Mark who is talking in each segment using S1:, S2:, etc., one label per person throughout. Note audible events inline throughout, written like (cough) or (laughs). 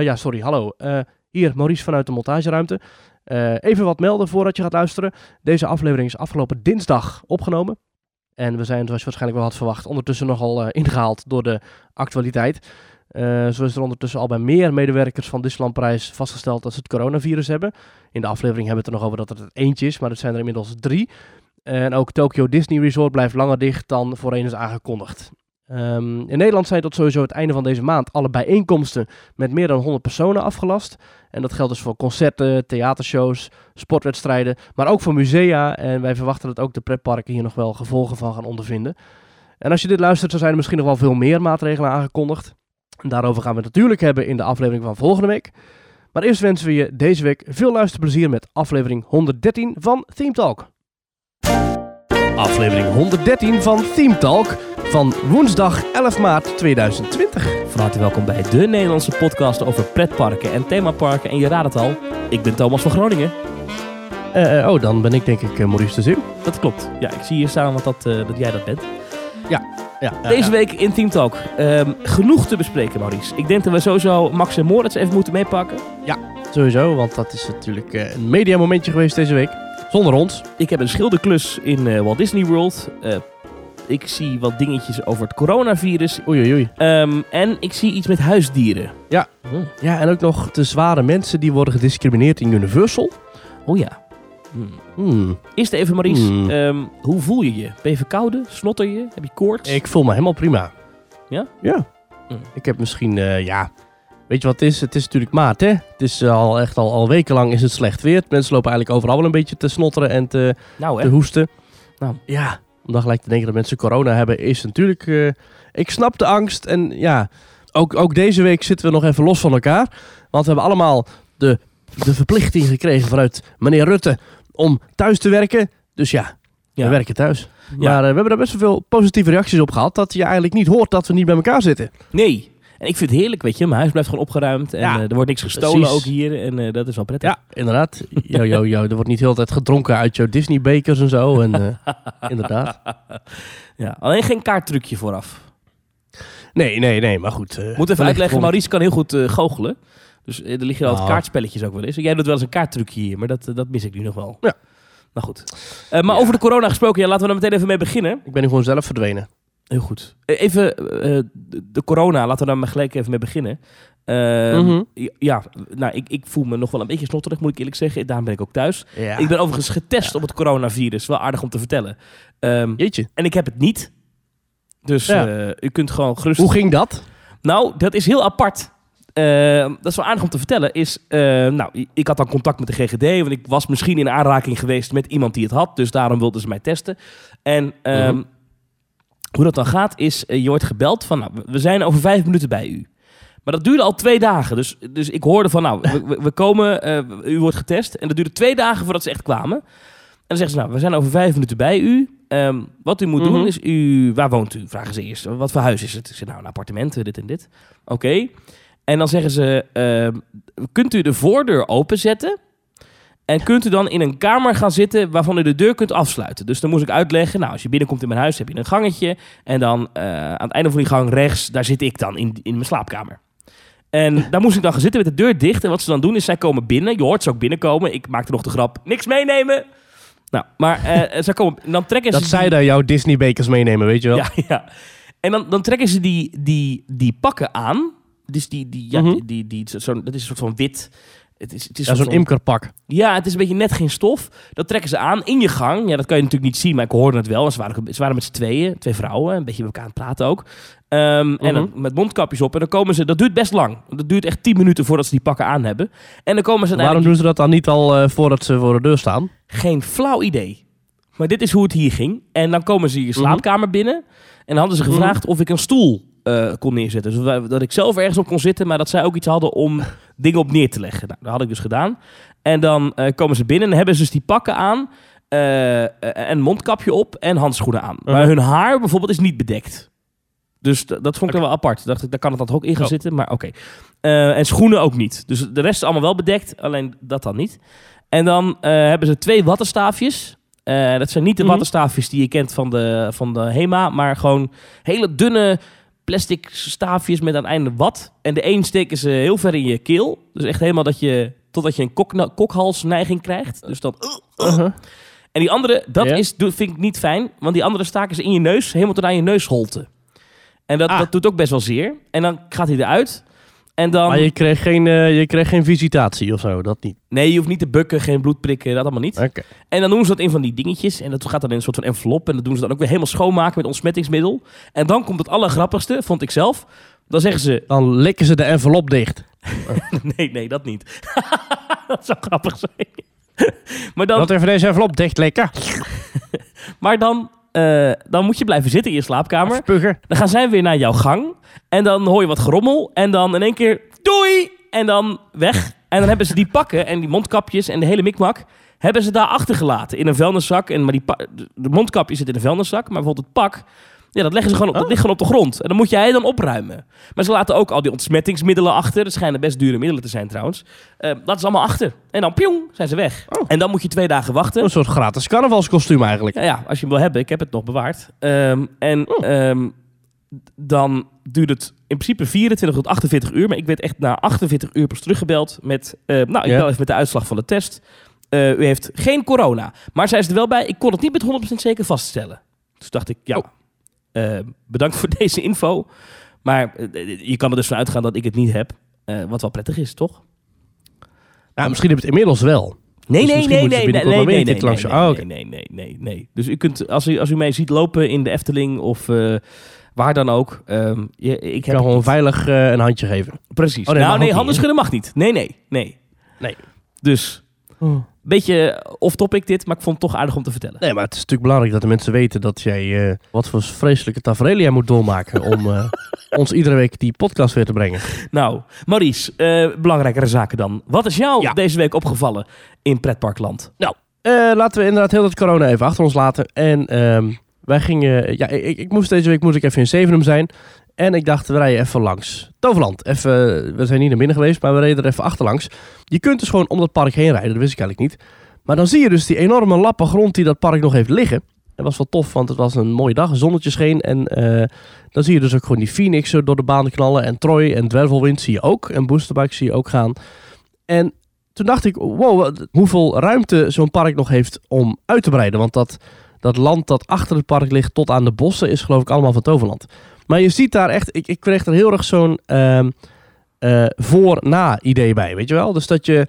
S1: Eh, ja, sorry, hallo. Eh, hier, Maurice vanuit de montageruimte. Eh, even wat melden voordat je gaat luisteren. Deze aflevering is afgelopen dinsdag opgenomen. En we zijn, zoals je waarschijnlijk wel had verwacht, ondertussen nogal eh, ingehaald door de actualiteit. Zo is er ondertussen al bij meer medewerkers van Disneyland Prijs vastgesteld dat ze het coronavirus hebben. In de aflevering hebben we het er nog over dat het eentje is, maar het zijn er inmiddels drie. En ook Tokyo Disney Resort blijft langer dicht dan voorheen is aangekondigd. Ehm, in Nederland zijn tot sowieso het einde van deze maand alle bijeenkomsten met meer dan 100 personen afgelast. En dat geldt dus voor concerten, theatershows, sportwedstrijden, maar ook voor musea. En wij verwachten dat ook de pretparken hier nog wel gevolgen van gaan ondervinden. En als je dit luistert, dan zijn er misschien nog wel veel meer maatregelen aangekondigd. En daarover gaan we het natuurlijk hebben in de aflevering van volgende week. Maar eerst wensen we je deze week veel luisterplezier met aflevering 113 van Theme Talk. Aflevering 113 van Theme Talk van woensdag 11 maart 2020.
S2: Van harte welkom bij de Nederlandse podcast over pretparken en themaparken. En je raadt het al, ik ben Thomas van Groningen.
S1: Eh, eh, oh, dan ben ik denk ik eh, Maurice de Zeeuw.
S2: Dat klopt. Ja, ik zie hier staan wat dat, dat jij dat bent.
S1: Ja,
S2: Deze
S1: ja.
S2: week in Team Talk. Ehm, genoeg te bespreken, Maurice. Ik denk dat we sowieso Max en Moritz even moeten meepakken.
S1: Sowieso, want dat is natuurlijk een mediamomentje geweest deze week. Zonder ons.
S2: Ik heb een schilderklus in eh, Walt Disney World. Eh, ik zie wat dingetjes over het coronavirus.
S1: Oei, oei, oei.
S2: Ehm, en ik zie iets met huisdieren.
S1: Ja. Ja, en ook nog de zware mensen die worden gediscrimineerd in Universal.
S2: Oh ja. Hmm.
S1: Hmm.
S2: Eerst even, Maurice.
S1: Hmm.
S2: ehm, hoe voel je je? Ben je verkouden? Snotter je? Heb je koorts?
S1: Ik voel me helemaal prima.
S2: Ja?
S1: Ja.
S2: Hmm.
S1: Ik heb misschien, eh, ja... Weet je wat het is? Het is natuurlijk maart, hè? Het is eh, al echt al, al wekenlang is het slecht weer. Mensen lopen eigenlijk overal wel een beetje te snotteren en te,
S2: Nou,
S1: te hoesten.
S2: Nou.
S1: Ja, om dan gelijk te denken dat mensen corona hebben, is natuurlijk... eh, ik snap de angst en ja... Ook, ook deze week zitten we nog even los van elkaar. Want we hebben allemaal de, de verplichting gekregen vanuit meneer Rutte om thuis te werken. Dus ja,
S2: Ja.
S1: we werken thuis.
S2: Ja.
S1: Maar eh, we hebben daar best wel veel positieve reacties op gehad. Dat je eigenlijk niet hoort dat we niet bij elkaar zitten.
S2: Nee. En ik vind het heerlijk, weet je. Mijn huis blijft gewoon opgeruimd. En
S1: Ja,
S2: eh, er wordt niks gestolen
S1: precies.
S2: ook hier. En eh, dat is wel prettig.
S1: Ja, inderdaad. Yo, yo, yo. Er wordt niet de hele tijd gedronken uit jouw Disney-bekers en zo. En, eh, (laughs) inderdaad.
S2: Ja, Alleen geen kaarttrucje vooraf.
S1: Nee, nee, nee. Maar goed. eh,
S2: Moet even uitleggen, Maurice kan heel goed goochelen. Dus er liggen altijd
S1: Nou.
S2: kaartspelletjes ook wel eens. En jij doet wel eens een kaarttrucje hier, maar dat, dat mis ik nu nog wel.
S1: Ja.
S2: Nou goed. Eh, maar
S1: Ja.
S2: over de corona gesproken, ja, laten we er meteen even mee beginnen.
S1: Ik ben nu gewoon zelf verdwenen.
S2: Heel goed. Eh, Even eh, de, de corona, laten we daar maar gelijk even mee beginnen. Eh,
S1: Mhm.
S2: Ja, nou, ik, ik voel me nog wel een beetje snotterig, moet ik eerlijk zeggen. Daarom ben ik ook thuis.
S1: Ja.
S2: Ik ben overigens getest op het coronavirus. Wel aardig om te vertellen. Ehm,
S1: Jeetje.
S2: en ik heb het niet. Dus
S1: Ja.
S2: eh, u kunt gewoon gerust...
S1: Hoe ging dat?
S2: Nou, dat is heel apart. Eh, dat is wel aardig om te vertellen. Is, eh, nou, ik had dan contact met de GGD, want ik was misschien in aanraking geweest met iemand die het had. Dus daarom wilden ze mij testen. En ehm,
S1: Mhm.
S2: Hoe dat dan gaat, is eh, je wordt gebeld van, nou, we zijn over vijf minuten bij u. Maar dat duurde al twee dagen. Dus, dus ik hoorde van, nou, we, we- komen, eh, u wordt getest. En dat duurde twee dagen voordat ze echt kwamen. En dan zeggen ze, nou, we zijn over vijf minuten bij u. Ehm, wat u moet
S1: Mhm.
S2: doen is, u, waar woont u? Vragen ze eerst. Wat voor huis is het? Ik zeg, nou, een appartement, eh, dit en dit. Oké. En dan zeggen ze, ehm, kunt u de voordeur openzetten? En kunt u dan in een kamer gaan zitten waarvan u de deur kunt afsluiten? Dus dan moest ik uitleggen, nou, als je binnenkomt in mijn huis, heb je een gangetje. En dan eh, aan het einde van die gang rechts, daar zit ik dan in, in mijn slaapkamer. En (laughs) daar moest ik dan gaan zitten met de deur dicht. En wat ze dan doen is, zij komen binnen. Je hoort ze ook binnenkomen. Ik maakte nog de grap, niks meenemen. Nou, maar eh (laughs) zij komen, dan trekken
S1: Dat
S2: ze...
S1: zij
S2: die-
S1: daar jouw Disney-bekers meenemen, weet je wel?
S2: ja, (laughs) ja. En dan, dan trekken ze die, die, die pakken aan. Dus die, die, ja,
S1: Mhm.
S2: die, die, die, zo, dat is een soort van wit. Het is, het is
S1: Ja,
S2: een
S1: zo'n imkerpak.
S2: Ja, het is een beetje net geen stof. Dat trekken ze aan in je gang. Ja, dat kan je natuurlijk niet zien, maar ik hoorde het wel. En Ze waren, ze waren met z'n tweeën, twee vrouwen, een beetje met elkaar aan het praten ook. Ehm, En dan met mondkapjes op. En dan komen ze, dat duurt best lang. Dat duurt echt 10 minuten voordat ze die pakken aan hebben. En dan komen ze
S1: Waarom doen ze dat dan niet al eh, voordat ze voor de deur staan?
S2: Geen flauw idee. Maar dit is hoe het hier ging. En dan komen ze je slaapkamer binnen. En dan hadden ze gevraagd of ik een stoel eh, kon neerzetten. Dus dat ik zelf ergens op kon zitten, maar dat zij ook iets hadden om (laughs) dingen op neer te leggen. Nou, dat had ik dus gedaan. En dan eh, komen ze binnen en hebben ze dus die pakken aan. eh, en een mondkapje op en handschoenen aan. Maar
S1: Mhm.
S2: hun haar bijvoorbeeld is niet bedekt. Dus dat vond ik wel apart. Dacht ik, daar kan het dan ook in gaan
S1: Oh.
S2: zitten. Maar oké. En schoenen ook niet. Dus de rest is allemaal wel bedekt. Alleen dat dan niet. En dan hebben ze twee wattenstaafjes. Dat zijn niet de
S1: Mhm.
S2: wattenstaafjes die je kent van de, van de HEMA, maar gewoon hele dunne plastic staafjes met aan het einde wat. En de een steken ze heel ver in je keel. Dus echt helemaal dat je, totdat je een kokna- kokhalsneiging krijgt. Dus dan...
S1: Uh-huh.
S2: En die andere, dat
S1: Ja?
S2: is, vind ik niet fijn. Want die andere staken ze in je neus, helemaal tot aan je neusholte. En dat,
S1: Ah.
S2: dat doet ook best wel zeer. En dan gaat hij eruit. En dan...
S1: Maar je kreeg, geen, eh, je kreeg geen visitatie of zo, dat niet.
S2: Nee, je hoeft niet te bukken, geen bloed prikken, dat allemaal niet.
S1: Oké.
S2: En dan doen ze dat in van die dingetjes. En dat gaat dan in een soort van envelop. En dat doen ze dan ook weer helemaal schoonmaken met ontsmettingsmiddel. En dan komt het allergrappigste, vond ik zelf. Dan zeggen ze...
S1: Dan likken ze de envelop dicht. (laughs)
S2: Nee, nee, dat niet. (laughs) dat zou grappig zijn. (laughs) maar dan,
S1: Dat even deze envelop dicht likken.
S2: maar dan, eh, dan moet je blijven zitten in je slaapkamer.
S1: Spugen.
S2: Dan gaan zij weer naar jouw gang. En dan hoor je wat gerommel. En dan in één keer doei! En dan weg. En dan hebben ze die pakken en die mondkapjes en de hele mikmak... hebben ze daar achtergelaten in een vuilniszak. En, maar die de mondkapje zit in een vuilniszak. Maar bijvoorbeeld het pak... Ja, dat, leggen ze gewoon op, dat ligt gewoon op de grond. En dan moet jij dan opruimen. Maar ze laten ook al die ontsmettingsmiddelen achter. Dat schijnen best dure middelen te zijn trouwens. Eh dat is allemaal achter. En dan piong, zijn ze weg.
S1: Oh.
S2: En dan moet je twee dagen wachten.
S1: Een soort gratis carnavalskostuum eigenlijk.
S2: Ja, ja, als je hem wil hebben, ik heb het nog bewaard. Ehm, en
S1: Oh.
S2: ehm, dan duurt het in principe 24 tot 48 uur. Maar ik werd echt na 48 uur pas teruggebeld met... eh, nou, ik bel even met de uitslag van de test. Eh, u heeft geen corona. Maar zij is er wel bij, ik kon het niet met 100% zeker vaststellen. Dus dacht ik, ja,
S1: Oh.
S2: Eh, bedankt voor (laughs) deze info. Maar eh, je kan er dus van uitgaan dat ik het niet heb. Eh, wat wel prettig is, toch?
S1: Ja, misschien heb je het inmiddels wel.
S2: Nee,
S1: Dus
S2: nee, nee, nee, nee, nee, nee, nee,
S1: langs-
S2: nee,
S1: Oh,
S2: nee, nee, nee, nee, nee. Dus u kunt, als u, als u mij ziet lopen in de Efteling of eh, waar dan ook, ehm, je, ik
S1: kan gewoon veilig eh, een handje geven.
S2: Precies.
S1: Oh,
S2: nou, nee, handen schudden mag niet. Nee, nee, nee.
S1: Nee.
S2: Dus, beetje off-topic dit, maar ik vond het toch aardig om te vertellen.
S1: Nee, maar het is natuurlijk belangrijk dat de mensen weten dat jij... eh, wat voor vreselijke tafereel jij moet doormaken... (laughs) om eh, ons iedere week die podcast weer te brengen.
S2: Nou, Maurice, eh, belangrijkere zaken dan. Wat is jou
S1: Ja.
S2: deze week opgevallen in pretparkland?
S1: Eh, laten we inderdaad heel het corona even achter ons laten. En ehm, wij gingen... Ja, ik, ik moest deze week moest ik even in Zevenum zijn. En ik dacht, we rijden even langs Toverland. Even, we zijn niet naar binnen geweest, maar we reden er even achterlangs. Je kunt dus gewoon om dat park heen rijden, dat wist ik eigenlijk niet. Maar dan zie je dus die enorme lappen grond die dat park nog heeft liggen. Dat was wel tof, want het was een mooie dag, zonnetje scheen. En eh, dan zie je dus ook gewoon die Phoenix door de baan knallen. En Troy en Dwervelwind zie je ook. En Boosterbike zie je ook gaan. En toen dacht ik, wow, hoeveel ruimte zo'n park nog heeft om uit te breiden. Want dat, dat land dat achter het park ligt tot aan de bossen is geloof ik allemaal van Toverland. Maar je ziet daar echt, ik, ik kreeg er heel erg zo'n ehm, eh, voor-na idee bij, weet je wel? Dus dat je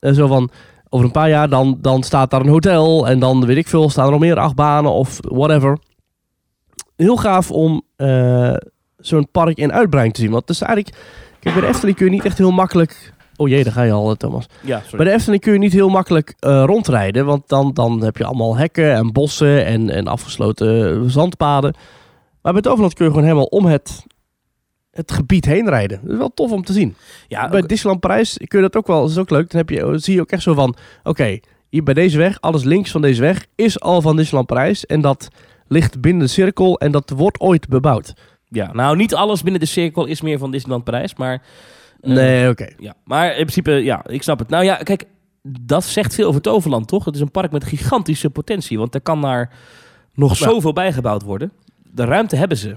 S1: eh, zo van, over een paar jaar dan, dan staat daar een hotel en dan weet ik veel, staan er nog meer achtbanen of whatever. Heel gaaf om eh, zo'n park in uitbreiding te zien. Want het is eigenlijk, kijk, bij de Efteling kun je niet echt heel makkelijk... Oh jee, daar ga je al, Thomas.
S2: Ja, sorry.
S1: Bij de Efteling kun je niet heel makkelijk rondrijden, want dan, dan heb je allemaal hekken en bossen en, en afgesloten zandpaden. Maar bij Toverland kun je gewoon helemaal om het, het gebied heen rijden. Dat is wel tof om te zien.
S2: Ja,
S1: bij Disneyland Parijs kun je dat ook wel, dat is ook leuk. Dan heb je, zie je ook echt zo van, oké, hier bij deze weg, alles links van deze weg is al van Disneyland Parijs. En dat ligt binnen de cirkel en dat wordt ooit bebouwd.
S2: ja, nou, niet alles binnen de cirkel is meer van Disneyland Parijs, maar... eh,
S1: Nee, oké.
S2: Ja, maar in principe, ja, ik snap het. Nou ja, kijk, dat zegt veel over Toverland, toch? Het is een park met gigantische potentie, want er kan daar nog
S1: Ja.
S2: zoveel bijgebouwd worden. De ruimte hebben ze.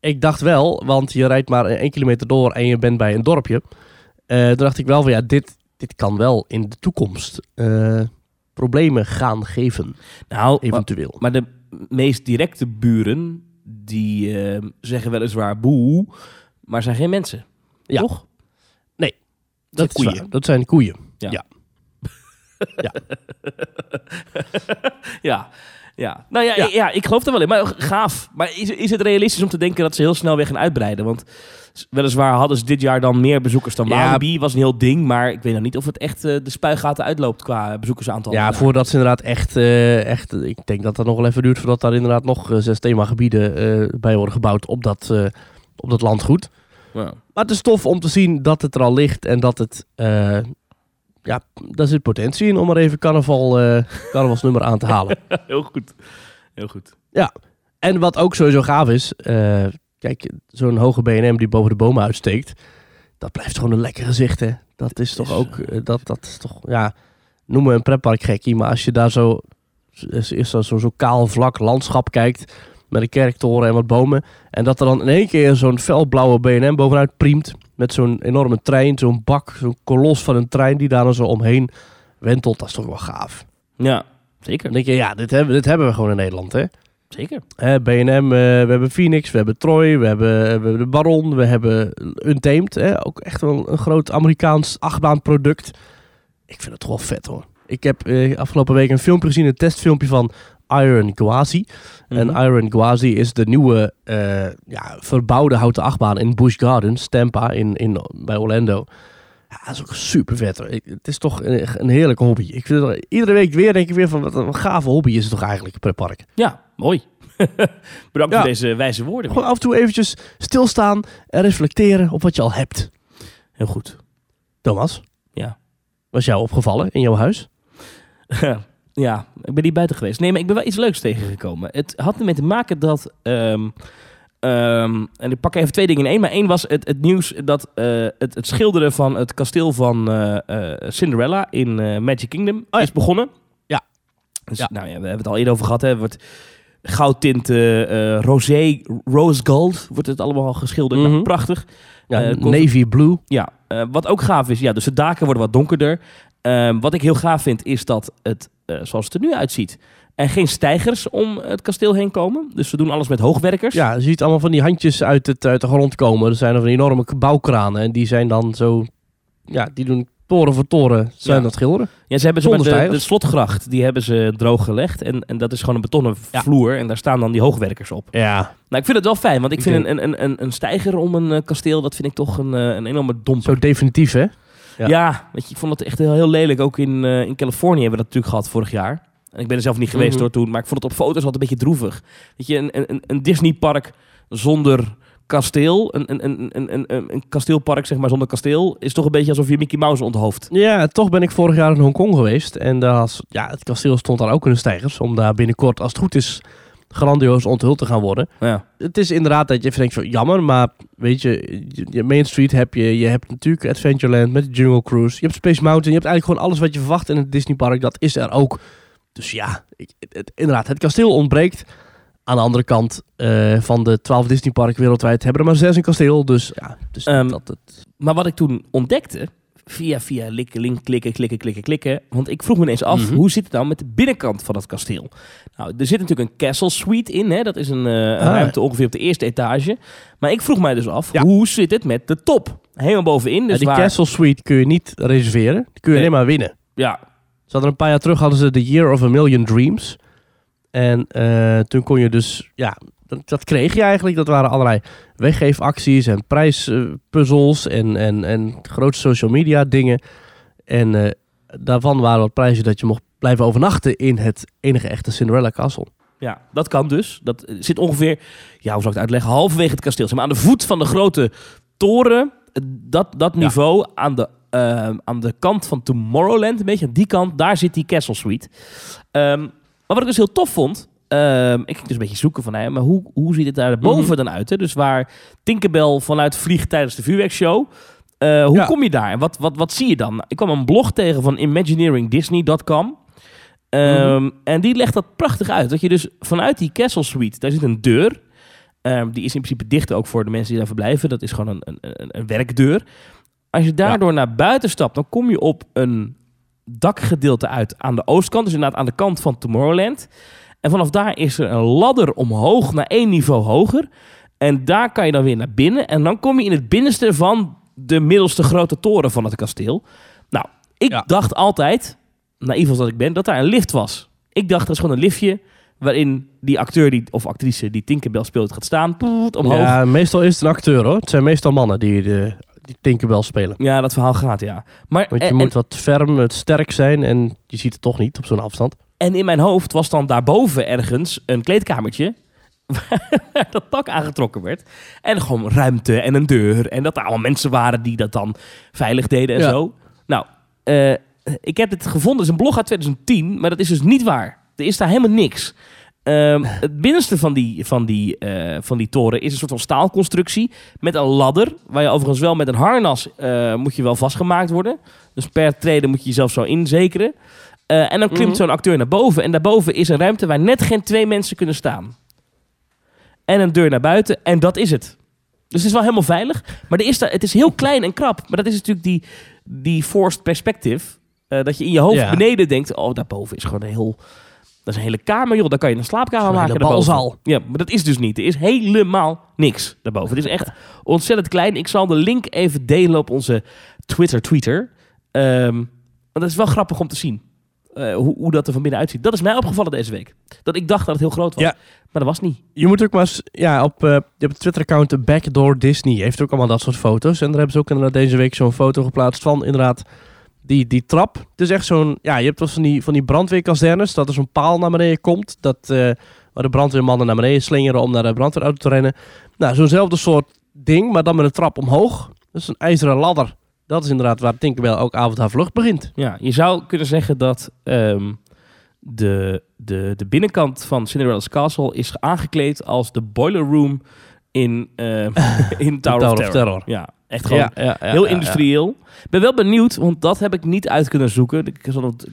S1: Ik dacht wel, want je rijdt maar één kilometer door en je bent bij een dorpje. Toen dacht ik wel van ja, dit, dit kan wel in de toekomst eh, problemen gaan geven,
S2: Nou,
S1: eventueel.
S2: maar de meest directe buren, die eh, zeggen weliswaar boe, maar zijn geen mensen.
S1: Ja.
S2: Toch?
S1: dat, is
S2: koeien.
S1: dat zijn koeien.
S2: Ja. Ja, (laughs) nou ja,
S1: Ja.
S2: ja. ik geloof er wel in. Maar gaaf. Maar is, is het realistisch om te denken dat ze heel snel weer gaan uitbreiden? Want weliswaar hadden ze dit jaar dan meer bezoekers dan
S1: Ja.
S2: Walibi. Was een heel ding. Maar ik weet nog niet of het echt eh, de spuigaten uitloopt qua bezoekersaantal.
S1: Ja, voordat ze inderdaad echt, eh, echt, ik denk dat dat nog wel even duurt voordat daar inderdaad nog eh, zes themagebieden bij worden gebouwd op dat, op dat landgoed.
S2: Ja.
S1: Maar het is tof om te zien dat het er al ligt en dat het, ja, daar zit potentie in om er even carnaval, eh (laughs) carnavalsnummer aan te halen.
S2: heel goed. Heel goed.
S1: En wat ook sowieso gaaf is, eh, kijk, zo'n hoge BNM die boven de bomen uitsteekt, dat blijft gewoon een lekker gezicht, hè. Dat is toch ook, eh, dat, dat is toch, ja, noem me een pretpark gekkie, maar als je daar zo is, is zo'n zo kaal vlak landschap kijkt met een kerktoren en wat bomen. En dat er dan in één keer zo'n felblauwe B&M bovenuit priemt met zo'n enorme trein, zo'n bak, zo'n kolos van een trein die daar dan zo omheen wentelt. Dat is toch wel gaaf.
S2: Ja, zeker.
S1: Dan denk je, ja, dit hebben, dit hebben we gewoon in Nederland, hè.
S2: Zeker.
S1: Hè, B&M, eh, we hebben Phoenix, we hebben Troy, we hebben, we hebben de Baron, we hebben Untamed. Hè? Ook echt wel een groot Amerikaans achtbaanproduct. Ik vind het toch wel vet hoor. Ik heb eh, afgelopen week een filmpje gezien, een testfilmpje van Iron Gwazi. En
S2: Mhm.
S1: Iron Gwazi is de nieuwe eh, ja, verbouwde houten achtbaan in Busch Gardens, Tampa, in, in, bij Orlando. Ja, dat is ook super vet. Ik- het is toch een, een heerlijke hobby. Ik vind het, iedere week weer denk ik weer van wat een gave hobby is het toch eigenlijk, pretpark.
S2: Ja, mooi. (laughs) Bedankt
S1: Ja.
S2: voor deze wijze woorden.
S1: Gewoon af en toe eventjes stilstaan en reflecteren op wat je al hebt.
S2: Heel goed.
S1: Thomas?
S2: Ja.
S1: Was jou opgevallen in jouw huis? (laughs)
S2: ja, ik ben niet buiten geweest. Nee, maar ik ben wel iets leuks tegengekomen. Het had ermee te maken dat... ehm, ehm, en ik pak even twee dingen in één. Maar één was het, het nieuws dat eh, het, het schilderen van het kasteel van eh, eh, Cinderella in Magic Kingdom
S1: Oh ja.
S2: is begonnen.
S1: Ja.
S2: Dus,
S1: Ja.
S2: Nou ja, we hebben het al eerder over gehad. Hè. Het wordt goudtint, eh eh, rosé, rose gold wordt het allemaal geschilderd. Nou,
S1: Mhm.
S2: prachtig.
S1: Ja, navy blue.
S2: Ja, wat ook gaaf is, ja, dus de daken worden wat donkerder. Ehm, wat ik heel gaaf vind, is dat het, zoals het er nu uitziet, er geen stijgers om het kasteel heen komen. Dus we doen alles met hoogwerkers.
S1: Ja, je ziet allemaal van die handjes uit, het, uit de grond komen. Er zijn er van die enorme bouwkranen. En die zijn dan zo... Ja, die doen toren voor toren zijn
S2: Ja.
S1: dat schilderen.
S2: Ja, ze hebben ze met de, slotgracht, die hebben ze droog gelegd. En, en dat is gewoon een betonnen
S1: Ja.
S2: vloer. En daar staan dan die hoogwerkers op.
S1: Ja.
S2: Nou, ik vind het wel fijn, want ik
S1: Ik
S2: vind
S1: denk-
S2: een, een, een, een stijger om een eh, kasteel, dat vind ik toch een, eh, een enorme domper.
S1: Zo definitief, hè?
S2: Ja.
S1: Ja.
S2: weet je, ik vond het echt heel, heel lelijk. Ook in, eh, in Californië hebben we dat natuurlijk gehad vorig jaar. En ik ben er zelf niet geweest
S1: Mhm.
S2: hoor toen, maar ik vond het op foto's altijd een beetje droevig. Weet je, een, een, een Disneypark zonder kasteel, een, een, een, een, een, een, een kasteelpark zeg maar zonder kasteel, is toch een beetje alsof je Mickey Mouse onthoofd.
S1: Ja, toch ben ik vorig jaar in Hongkong geweest. En daar was, ja, het kasteel stond daar ook in de stijgers. Om daar binnenkort, als het goed is, grandioos onthuld te gaan worden.
S2: Ja,
S1: Het is inderdaad dat je even denkt van jammer, maar weet je, je- Main Street heb je, je hebt natuurlijk Adventureland met de Jungle Cruise, je hebt Space Mountain, je hebt eigenlijk gewoon alles wat je verwacht in het Disneypark, dat is er ook. Dus ja, ik, het, inderdaad, het kasteel ontbreekt. Aan de andere kant eh, van de 12 Disneyparken wereldwijd hebben er maar zes een kasteel, dus ja, dus dat het.
S2: Maar wat ik toen ontdekte, via, via likken, link, klikken, klikken, klikken, klikken. Want ik vroeg me ineens af,
S1: Mhm.
S2: hoe zit het nou met de binnenkant van het kasteel? Nou, er zit natuurlijk een castle suite in. Hè? Dat is een, eh,
S1: Ah.
S2: ruimte ongeveer op de eerste etage. Maar ik vroeg mij dus af,
S1: Ja.
S2: hoe zit het met de top? Helemaal bovenin. Dus
S1: Ja, die
S2: waar,
S1: Castle Suite kun je niet reserveren, die kun je
S2: Nee.
S1: alleen maar winnen.
S2: Ja,
S1: Ze hadden een paar jaar terug hadden ze The Year of a Million Dreams. En eh, toen kon je dus, ja, dat, dat kreeg je eigenlijk. Dat waren allerlei weggeefacties en prijspuzzels en, en, en grote social media dingen. En eh, daarvan waren wat prijzen dat je mocht blijven overnachten in het enige echte Cinderella Castle.
S2: ja, dat kan dus. Dat eh, zit ongeveer, ja, hoe zou ik het uitleggen? Halverwege het kasteel. Zeg maar aan de voet van de grote toren. eh, Dat, dat
S1: Ja.
S2: niveau aan de, aan de kant van Tomorrowland, een beetje aan die kant, daar zit die castle suite. Ehm, maar wat ik dus heel tof vond, ehm, ik ging dus een beetje zoeken van, hè, maar hoe, hoe ziet het daar boven
S1: Mhm.
S2: dan uit? Hè? Dus waar Tinkerbell vanuit vliegt tijdens de vuurwerkshow. Eh, hoe
S1: Ja.
S2: kom je daar en wat, wat, wat zie je dan? Ik kwam een blog tegen van imagineeringdisney.com. Ehm,
S1: Mhm.
S2: En die legt dat prachtig uit. Dat je dus vanuit die castle suite, daar zit een deur. Ehm, die is in principe dicht ook voor de mensen die daar verblijven. Dat is gewoon een, een, een, een werkdeur. Als je daardoor naar buiten stapt, dan kom je op een dakgedeelte uit aan de oostkant. Dus inderdaad aan de kant van Tomorrowland. En vanaf daar is er een ladder omhoog naar één niveau hoger. En daar kan je dan weer naar binnen. En dan kom je in het binnenste van de middelste grote toren van het kasteel. Nou, ik
S1: Ja.
S2: dacht altijd, naïef als dat ik ben, dat daar een lift was. Ik dacht, dat is gewoon een liftje waarin die acteur die, of actrice die Tinkerbell speelt gaat staan. Poet, omhoog. Ja.
S1: Ja, meestal is het een acteur hoor. Het zijn meestal mannen die, de, die Tinkerbell spelen.
S2: dat verhaal gaat, ja. Maar,
S1: Want je
S2: en,
S1: moet wat ferm, het sterk zijn en je ziet het toch niet op zo'n afstand.
S2: En in mijn hoofd was dan daarboven ergens een kleedkamertje (laughs) waar dat dak aangetrokken werd. En gewoon ruimte en een deur. En dat er allemaal mensen waren die dat dan veilig deden en
S1: Ja.
S2: zo. Nou, eh, ik heb het gevonden. Het is een blog uit 2010, maar dat is dus niet waar. Er is daar helemaal niks. Ehm, (laughs) het binnenste van die, van, die, eh, van die toren is een soort van staalconstructie met een ladder. Waar je overigens wel met een harnas eh, moet je wel vastgemaakt worden. Dus per trede moet je jezelf zo inzekeren. Eh, en dan klimt
S1: Mhm.
S2: zo'n acteur naar boven. En daarboven is een ruimte waar net geen twee mensen kunnen staan. En een deur naar buiten. En dat is het. Dus het is wel helemaal veilig. Maar er is daar, het is heel klein en krap. Maar dat is natuurlijk die, die forced perspective. eh, dat je in je hoofd
S1: Ja.
S2: beneden denkt... Oh, daarboven is gewoon een heel... Dat is een hele kamer, joh. Daar kan je een slaapkamer maken daarboven.
S1: balzaal.
S2: Ja, maar dat is dus niet. Er is helemaal niks daarboven. Het is echt ontzettend klein. Ik zal de link even delen op onze Twitter-tweeter. Ehm, want dat is wel grappig om te zien. Eh, hoe, hoe dat er van binnen uitziet. Dat is mij opgevallen deze week. Dat ik dacht dat het heel groot was.
S1: Ja.
S2: Maar dat was niet.
S1: Je moet ook maar eens, ja, op, eh, je hebt het Twitter-account eh, Backdoor Disney. Heeft ook allemaal dat soort foto's. En daar hebben ze ook inderdaad deze week zo'n foto geplaatst van inderdaad die, die trap. Het is echt zo'n, ja, je hebt wel van die, van die brandweerkazernes. Dat er zo'n paal naar beneden komt. Dat, waar de brandweermannen naar beneden slingeren om naar de brandweerauto te rennen. Nou, zo'nzelfde soort ding, maar dan met een trap omhoog. Dat is een ijzeren ladder. Dat is inderdaad waar Tinkerbell ook avond haar vlucht begint.
S2: Ja, je zou kunnen zeggen dat ehm, de, de, de binnenkant van Cinderella's Castle is aangekleed als de boiler room in, eh, (laughs) in Tower, of, Terror. Ja, echt gewoon
S1: Ja, ja, ja,
S2: heel industrieel. Ik ben wel benieuwd, want dat heb ik niet uit kunnen zoeken. Ik,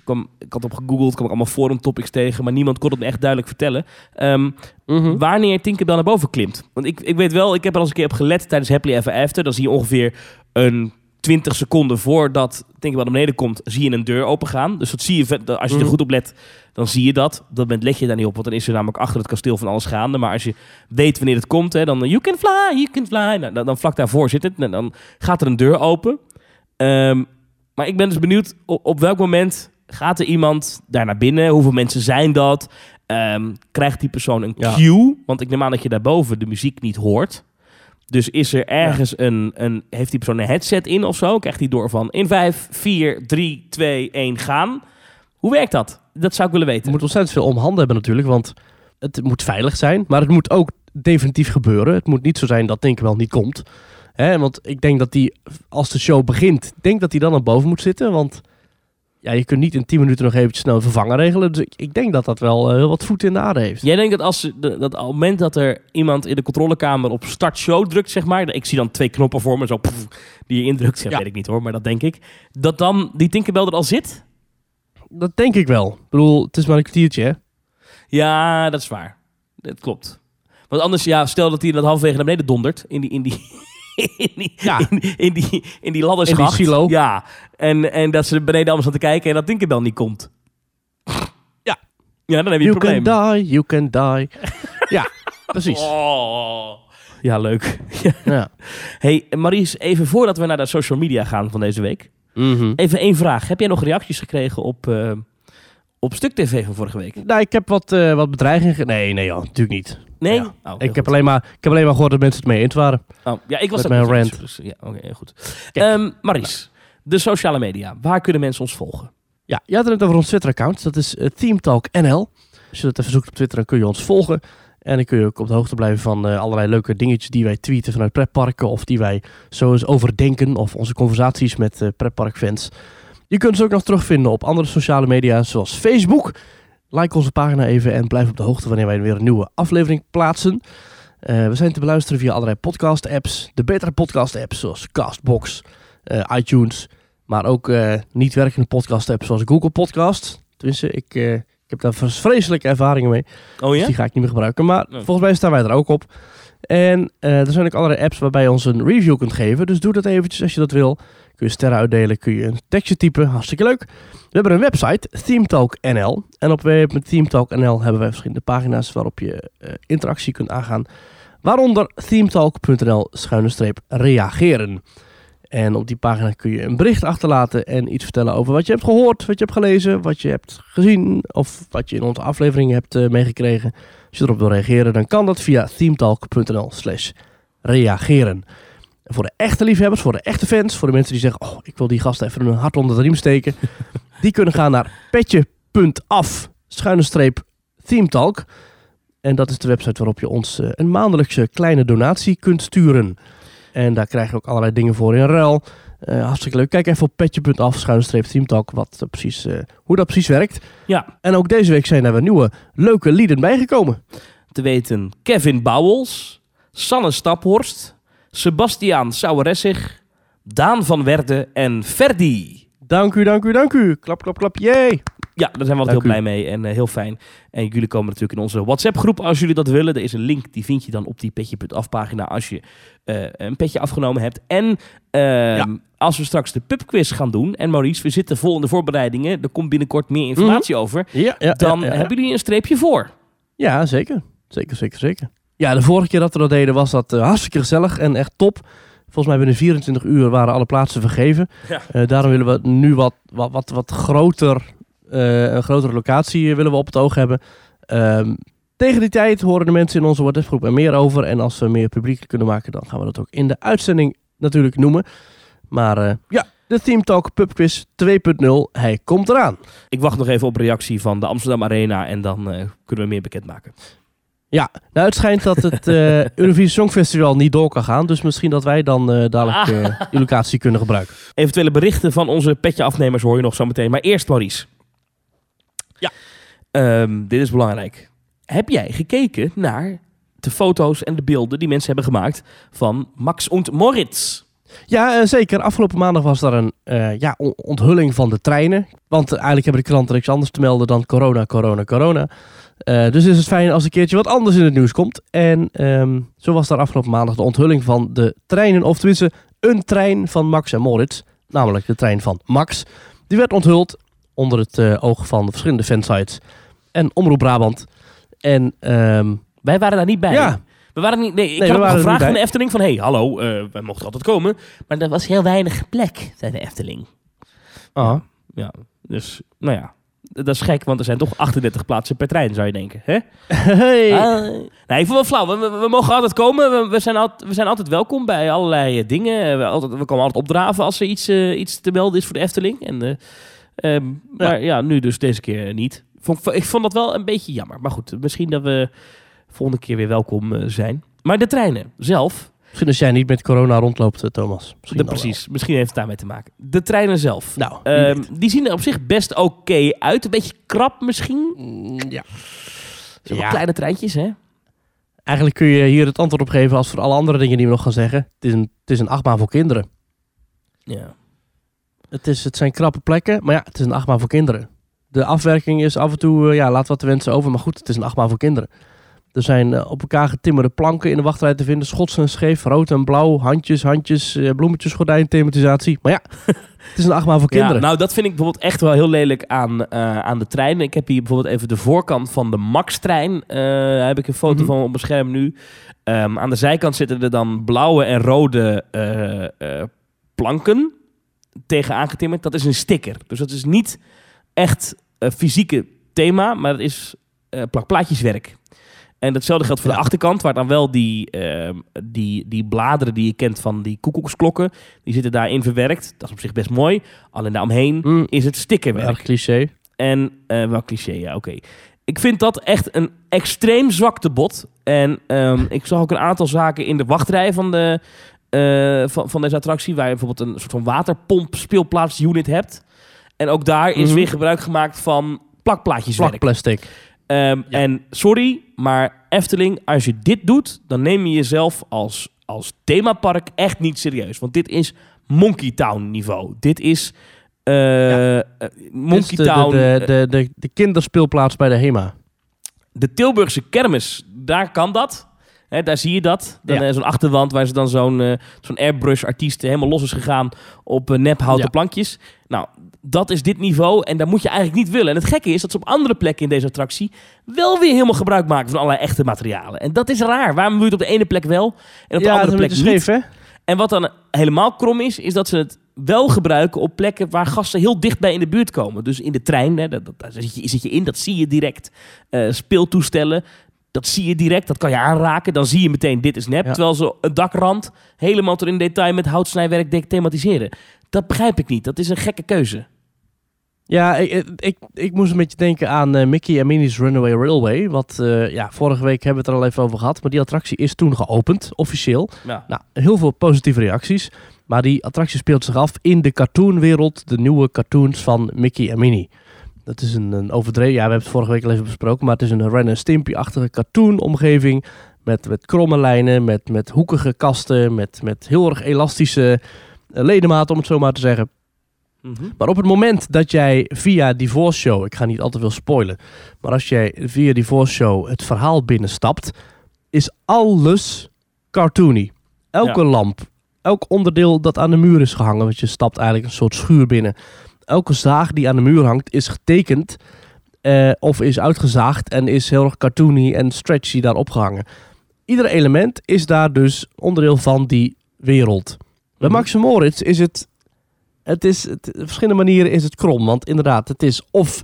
S2: kwam, ik had op gegoogeld, kwam ik allemaal forum topics tegen, maar niemand kon het me echt duidelijk vertellen. Ehm,
S1: Mhm.
S2: wanneer Tinkerbell naar boven klimt. Want ik, ik weet wel, ik heb er al eens een keer op gelet tijdens Happily Ever After. Dan zie je ongeveer een 20 seconden voordat Tinkerbell naar beneden komt, zie je een deur opengaan. Dus dat zie je, als je er
S1: Mhm.
S2: goed op let, dan zie je dat. Op dat moment let je daar niet op, want dan is er namelijk achter het kasteel van alles gaande. Maar als je weet wanneer het komt, hè, dan you can fly, you can fly. Nou, dan, dan vlak daarvoor zit het en dan gaat er een deur open. Ehm, maar ik ben dus benieuwd op, op welk moment gaat er iemand daar naar binnen? Hoeveel mensen zijn dat? Ehm, krijgt die persoon een
S1: Ja.
S2: cue? Want ik neem aan dat je daarboven de muziek niet hoort. Dus is er ergens een, een... Heeft die persoon een headset in of zo? Krijgt hij door van in 5, 4, 3, 2, 1 gaan? Hoe werkt dat? Dat zou ik willen
S1: Je
S2: weten.
S1: moet ontzettend veel om handen hebben natuurlijk, want het moet veilig zijn. Maar het moet ook definitief gebeuren. Het moet niet zo zijn dat Tinkerbell niet komt. Hè, want ik denk dat die, als de show begint, denk dat hij dan naar boven moet zitten. Want ja, je kunt niet in 10 minuten nog eventjes snel een vervanger regelen. Dus ik, ik denk dat dat wel eh, heel wat voet in de aarde heeft.
S2: Jij denkt dat als dat op het moment dat er iemand in de controlekamer op start show drukt, zeg maar, ik zie dan twee knoppen voor me, zo pff, die je indrukt, ja,
S1: Ja.
S2: weet ik niet hoor, maar dat denk ik, dat dan die Tinkerbell er al zit?
S1: Dat denk ik wel. Ik bedoel, het is maar een kwartiertje, hè?
S2: Ja, dat is waar. Dat klopt. Want anders, ja, stel dat hij dat halverwege naar beneden dondert in die, in die, in die,
S1: Ja.
S2: in, in die, in die ladderschacht.
S1: In die silo.
S2: Ja, en, en dat ze beneden allemaal staan te kijken en dat Tinkerbell niet komt.
S1: Ja.
S2: Ja, dan heb je een
S1: You can
S2: probleem.
S1: die, you can die. ja, precies.
S2: Oh. Ja, leuk.
S1: Ja. (laughs)
S2: Hey, Maries, even voordat we naar de social media gaan van deze week.
S1: Mhm.
S2: Even één vraag. Heb jij nog reacties gekregen op, eh, op Stuk TV van vorige week?
S1: Nou, ik heb wat, eh, wat bedreigingen... ge- Nee, nee, joh, natuurlijk niet.
S2: Nee?
S1: Ja.
S2: Oh,
S1: Ik heb, alleen maar, ik heb alleen maar gehoord dat mensen het mee eens waren.
S2: Oh, ja, ik was
S1: met
S2: dat
S1: mijn rant.
S2: dus, ja, oké, goed. Ehm, Maries, de sociale media. Waar kunnen mensen ons volgen?
S1: Ja, je had het net over ons Twitter-account. Dat is uh, NL. Als je dat even zoekt op Twitter, dan kun je ons volgen. En dan kun je ook op de hoogte blijven van eh, allerlei leuke dingetjes die wij tweeten vanuit pretparken. Of die wij zo eens overdenken. Of onze conversaties met eh pretparkfans. Je kunt ze ook nog terugvinden op andere sociale media zoals Facebook. Like onze pagina even en blijf op de hoogte wanneer wij weer een nieuwe aflevering plaatsen. Eh, we zijn te beluisteren via allerlei podcast-apps. De betere podcast-apps zoals Castbox, eh, iTunes... Maar ook eh, niet werkende podcast-apps zoals Google Podcast. Tenminste, ik, ik heb daar vres- vreselijke ervaringen mee.
S2: Oh
S1: Dus
S2: ja?
S1: die ga ik niet meer gebruiken. Maar
S2: Nee.
S1: volgens mij staan wij er ook op. En er zijn ook allerlei apps waarbij je ons een review kunt geven. Dus doe dat eventjes als je dat wil. Kun je sterren uitdelen, kun je een tekstje typen. Hartstikke leuk. We hebben een website, ThemeTalk.nl. En op www.themetalk.nl hebben wij verschillende pagina's waarop je eh, interactie kunt aangaan. Waaronder themetalk.nl schuine reageren. En op die pagina kun je een bericht achterlaten en iets vertellen over wat je hebt gehoord, wat je hebt gelezen, wat je hebt gezien of wat je in onze aflevering hebt eh, meegekregen. Als je erop wil reageren, dan kan dat via themetalk.nl slash reageren. En voor de echte liefhebbers, voor de echte fans, voor de mensen die zeggen, oh, ik wil die gasten even een hart onder de riem steken, (laughs) die kunnen gaan naar petje.af schuine streep themetalk. En dat is de website waarop je ons eh, een maandelijkse kleine donatie kunt sturen. En daar krijg je ook allerlei dingen voor in ruil. Eh, hartstikke leuk. Kijk even op petje.af, schuine streep teamtalk, wat precies, eh, hoe dat precies werkt.
S2: Ja,
S1: En ook deze week zijn er weer nieuwe leuke lieden bijgekomen.
S2: te weten Kevin Bouwels, Sanne Staphorst, Sebastiaan Saueressig, Daan van Werden en Ferdi.
S1: Dank u, dank u, dank u. Klap, klap, klap. Yay.
S2: Ja, daar zijn we altijd heel blij mee en eh, heel fijn. En jullie komen natuurlijk in onze WhatsApp-groep als jullie dat willen. Er is een link, die vind je dan op die petje.af pagina als je eh, een petje afgenomen hebt. En ehm, als we straks de pubquiz gaan doen, en Maurice, we zitten vol in de voorbereidingen, er komt binnenkort meer informatie over,
S1: Ja, ja,
S2: dan hebben jullie een streepje voor.
S1: Ja, zeker. Zeker, zeker, zeker. Ja, de vorige keer dat we dat deden was dat eh, hartstikke gezellig en echt top. Volgens mij binnen 24 uur waren alle plaatsen vergeven.
S2: Ja.
S1: Eh, daarom willen we nu wat, wat, wat, wat groter, eh, een grotere locatie willen we op het oog hebben. Ehm, tegen die tijd horen de mensen in onze WhatsApp-groep er meer over. En als we meer publiek kunnen maken, dan gaan we dat ook in de uitzending natuurlijk noemen. Maar ja, de Theme Talk Pub Quiz 2.0, hij komt eraan.
S2: Ik wacht nog even op reactie van de Amsterdam Arena en dan kunnen we meer bekendmaken.
S1: Ja, nou het schijnt dat het eh (laughs) Eurovisie Songfestival niet door kan gaan. Dus misschien dat wij dan eh, dadelijk eh, die locatie kunnen gebruiken.
S2: Eventuele berichten van onze petje afnemers hoor je nog zo meteen. Maar eerst Maurice.
S1: Ja.
S2: Ehm, dit is belangrijk. Heb jij gekeken naar de foto's en de beelden die mensen hebben gemaakt van Max und Moritz?
S1: Ja, zeker. Afgelopen maandag was daar een eh, ja, on- onthulling van de treinen. Want eigenlijk hebben de kranten niks anders te melden dan corona, corona, corona. Eh, dus is het fijn als een keertje wat anders in het nieuws komt. En ehm, zo was daar afgelopen maandag de onthulling van de treinen. Of tenminste, een trein van Max en Moritz. Namelijk de trein van Max. Die werd onthuld onder het eh, oog van de verschillende fansites. En Omroep Brabant. En ehm,
S2: Wij waren daar niet bij.
S1: ja,
S2: We waren niet, nee, ik
S1: Nee, we
S2: had
S1: er
S2: gevraagd aan
S1: bij.
S2: de Efteling van... hey, hallo, eh, wij mochten altijd komen. Maar er was heel weinig plek, zei de Efteling.
S1: ah,
S2: Ja, dus nou ja. Dat is gek, want er zijn toch 38 plaatsen per trein, zou je denken. Hè? (laughs)
S1: hey.
S2: Ah, nee, ik vond het wel flauw. We, we, we mogen altijd komen. We, we, zijn altijd, we zijn altijd welkom bij allerlei eh, dingen. We, altijd, we komen altijd opdraven als er iets, eh, iets te melden is voor de Efteling. En, eh, ehm, Maar ja, nu dus deze keer niet. Vond, ik vond dat wel een beetje jammer. Maar goed, misschien dat we volgende keer weer welkom eh, zijn. Maar de treinen zelf,
S1: Misschien als jij niet met corona rondloopt, eh, Thomas. Misschien
S2: de,
S1: dan wel.
S2: precies, misschien heeft het daarmee te maken. De treinen zelf.
S1: Nou,
S2: Ehm, die zien er op zich best oké uit. Een beetje krap misschien.
S1: Mm, ja.
S2: Zo
S1: Ja.
S2: kleine treintjes, hè?
S1: Eigenlijk kun je hier het antwoord op geven als voor alle andere dingen die we nog gaan zeggen. Het is een, het is een achtbaan voor kinderen.
S2: Ja.
S1: Het, is, het zijn krappe plekken, maar ja, het is een achtbaan voor kinderen. De afwerking is af en toe, eh, ja, laat wat te wensen over. Maar goed, het is een achtbaan voor kinderen. Er zijn eh, op elkaar getimmerde planken in de wachtrij te vinden. Schots en scheef, rood en blauw, handjes, handjes, eh, bloemetjes, gordijn, thematisatie. Maar ja, (laughs) het is een achtbaan voor kinderen.
S2: Ja, nou, dat vind ik bijvoorbeeld echt wel heel lelijk aan, eh, aan de trein. Ik heb hier bijvoorbeeld even de voorkant van de Max-trein. Daar heb ik een foto
S1: Mhm.
S2: van op mijn scherm nu. Ehm, aan de zijkant zitten er dan blauwe en rode planken tegen aangetimmerd. Dat is een sticker. Dus dat is niet echt fysieke thema, maar het is plakplaatjeswerk. En datzelfde geldt voor de achterkant, waar dan wel die, ehm, die, die bladeren die je kent van die koekoeksklokken, die zitten daarin verwerkt. Dat is op zich best mooi. Alleen daaromheen
S1: Mm,
S2: is het stickerwerk.
S1: erg cliché.
S2: En eh wel cliché, ja, oké. Ik vind dat echt een extreem zwak te bot. En ehm, ik zag ook een aantal zaken in de wachtrij van, de, eh, van, van deze attractie, waar je bijvoorbeeld een soort van waterpomp speelplaatsunit hebt. En ook daar is
S1: Mhm.
S2: weer gebruik gemaakt van plakplaatjeswerk.
S1: Plakplastic.
S2: Ehm,
S1: Ja.
S2: En sorry, maar Efteling, als je dit doet, dan neem je jezelf als, als themapark echt niet serieus. Want dit is Monkey Town niveau. Dit is eh, eh, Monkey
S1: Dit is de,
S2: Town.
S1: De,
S2: eh,
S1: de, de, de, de kinderspeelplaats bij de HEMA.
S2: de Tilburgse kermis, daar kan dat. Hè, daar zie je dat. Dan,
S1: Ja.
S2: eh, zo'n achterwand waar ze dan zo'n eh, zo'n airbrush-artiest helemaal los is gegaan op uh, nephouten
S1: Ja.
S2: plankjes. Nou, dat is dit niveau en dat moet je eigenlijk niet willen. En het gekke is dat ze op andere plekken in deze attractie wel weer helemaal gebruik maken van allerlei echte materialen. En dat is raar. Waarom doe je het op de ene plek wel en op de
S1: ja,
S2: andere plek
S1: is
S2: niet?
S1: scheef, hè?
S2: En wat dan helemaal krom is, is dat ze het wel gebruiken op plekken waar gasten heel dichtbij in de buurt komen. Dus in de trein, hè, dat, dat- daar zit je, zit je in, dat zie je direct. Eh, speeltoestellen, dat zie je direct, dat kan je aanraken. Dan zie je meteen, dit is nep.
S1: Ja.
S2: Terwijl ze een dakrand helemaal tot in detail met houtsnijwerk thematiseren. Dat begrijp ik niet. Dat is een gekke keuze.
S1: Ja, ik, ik, ik moest een beetje denken aan eh, Mickey en Minnie's Runaway Railway. Wat, eh, ja, vorige week hebben we het er al even over gehad. Maar die attractie is toen geopend, officieel.
S2: Ja.
S1: Nou, heel veel positieve reacties. Maar die attractie speelt zich af in de cartoonwereld. De nieuwe cartoons van Mickey en Minnie. Dat is een, een overdreven... Ja, we hebben het vorige week al even besproken. Maar het is een Ren en Stimpy-achtige cartoonomgeving. Met, met kromme lijnen, met, met hoekige kasten. Met, met heel erg elastische eh, ledematen, om het zo maar te zeggen. Maar op het moment dat jij via Divorce Show, ik ga niet al te veel spoilen, maar als jij via Divorce Show het verhaal binnenstapt, is alles cartoony. Elke lamp, elk onderdeel dat aan de muur is gehangen, want je stapt eigenlijk een soort schuur binnen. Elke zaag die aan de muur hangt is getekend eh, of is uitgezaagd en is heel erg cartoony en stretchy daar opgehangen. Ieder element is daar dus onderdeel van die wereld. Bij
S2: Mhm.
S1: Max Moritz is het, het is, het, op verschillende manieren is het krom. Want inderdaad, het is of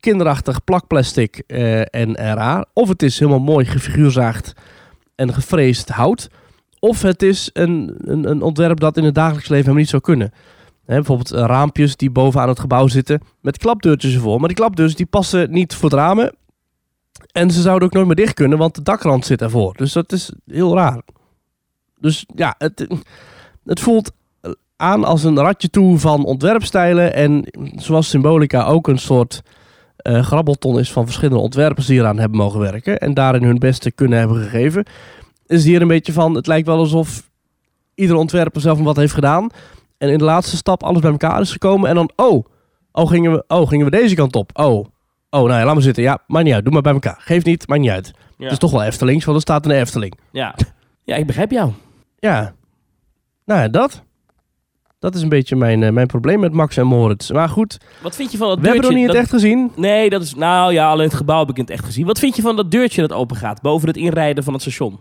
S1: kinderachtig plakplastic eh, en, en raar. Of het is helemaal mooi gefiguurzaagd en gefreesd hout. Of het is een, een, een ontwerp dat in het dagelijks leven helemaal niet zou kunnen. Bijvoorbeeld eh, raampjes die bovenaan het gebouw zitten met klapdeurtjes ervoor. Maar die klapdeurtjes die passen niet voor het ramen. En ze zouden ook nooit meer dicht kunnen, want de dakrand zit ervoor. Dus dat is heel raar. Dus ja, het, het voelt aan als een ratje toe van ontwerpstijlen. En zoals Symbolica ook een soort eh, grabbelton is van verschillende ontwerpers die eraan hebben mogen werken. En daarin hun beste kunnen hebben gegeven. Is hier een beetje van, het lijkt wel alsof iedere ontwerper zelf wat heeft gedaan. En in de laatste stap alles bij elkaar is gekomen. En dan, oh, oh gingen we, oh, gingen we deze kant op. Oh, oh nou ja, laat maar zitten. Ja, maakt niet uit. Doe maar bij elkaar. Geeft niet, maakt niet uit.
S2: Ja.
S1: Het is toch wel Eftelings, want er staat een Efteling.
S2: Ja. ja, ik begrijp jou.
S1: Ja, nou ja, dat. Dat is een beetje mijn, eh, mijn probleem met Max en Moritz. Maar goed,
S2: Wat vind je van dat
S1: we hebben
S2: deurtje?
S1: nog niet in het echt gezien.
S2: Nee, dat is... Nou ja, alleen het gebouw heb ik in het echt gezien. Wat vind je van dat deurtje dat open gaat boven het inrijden van het station?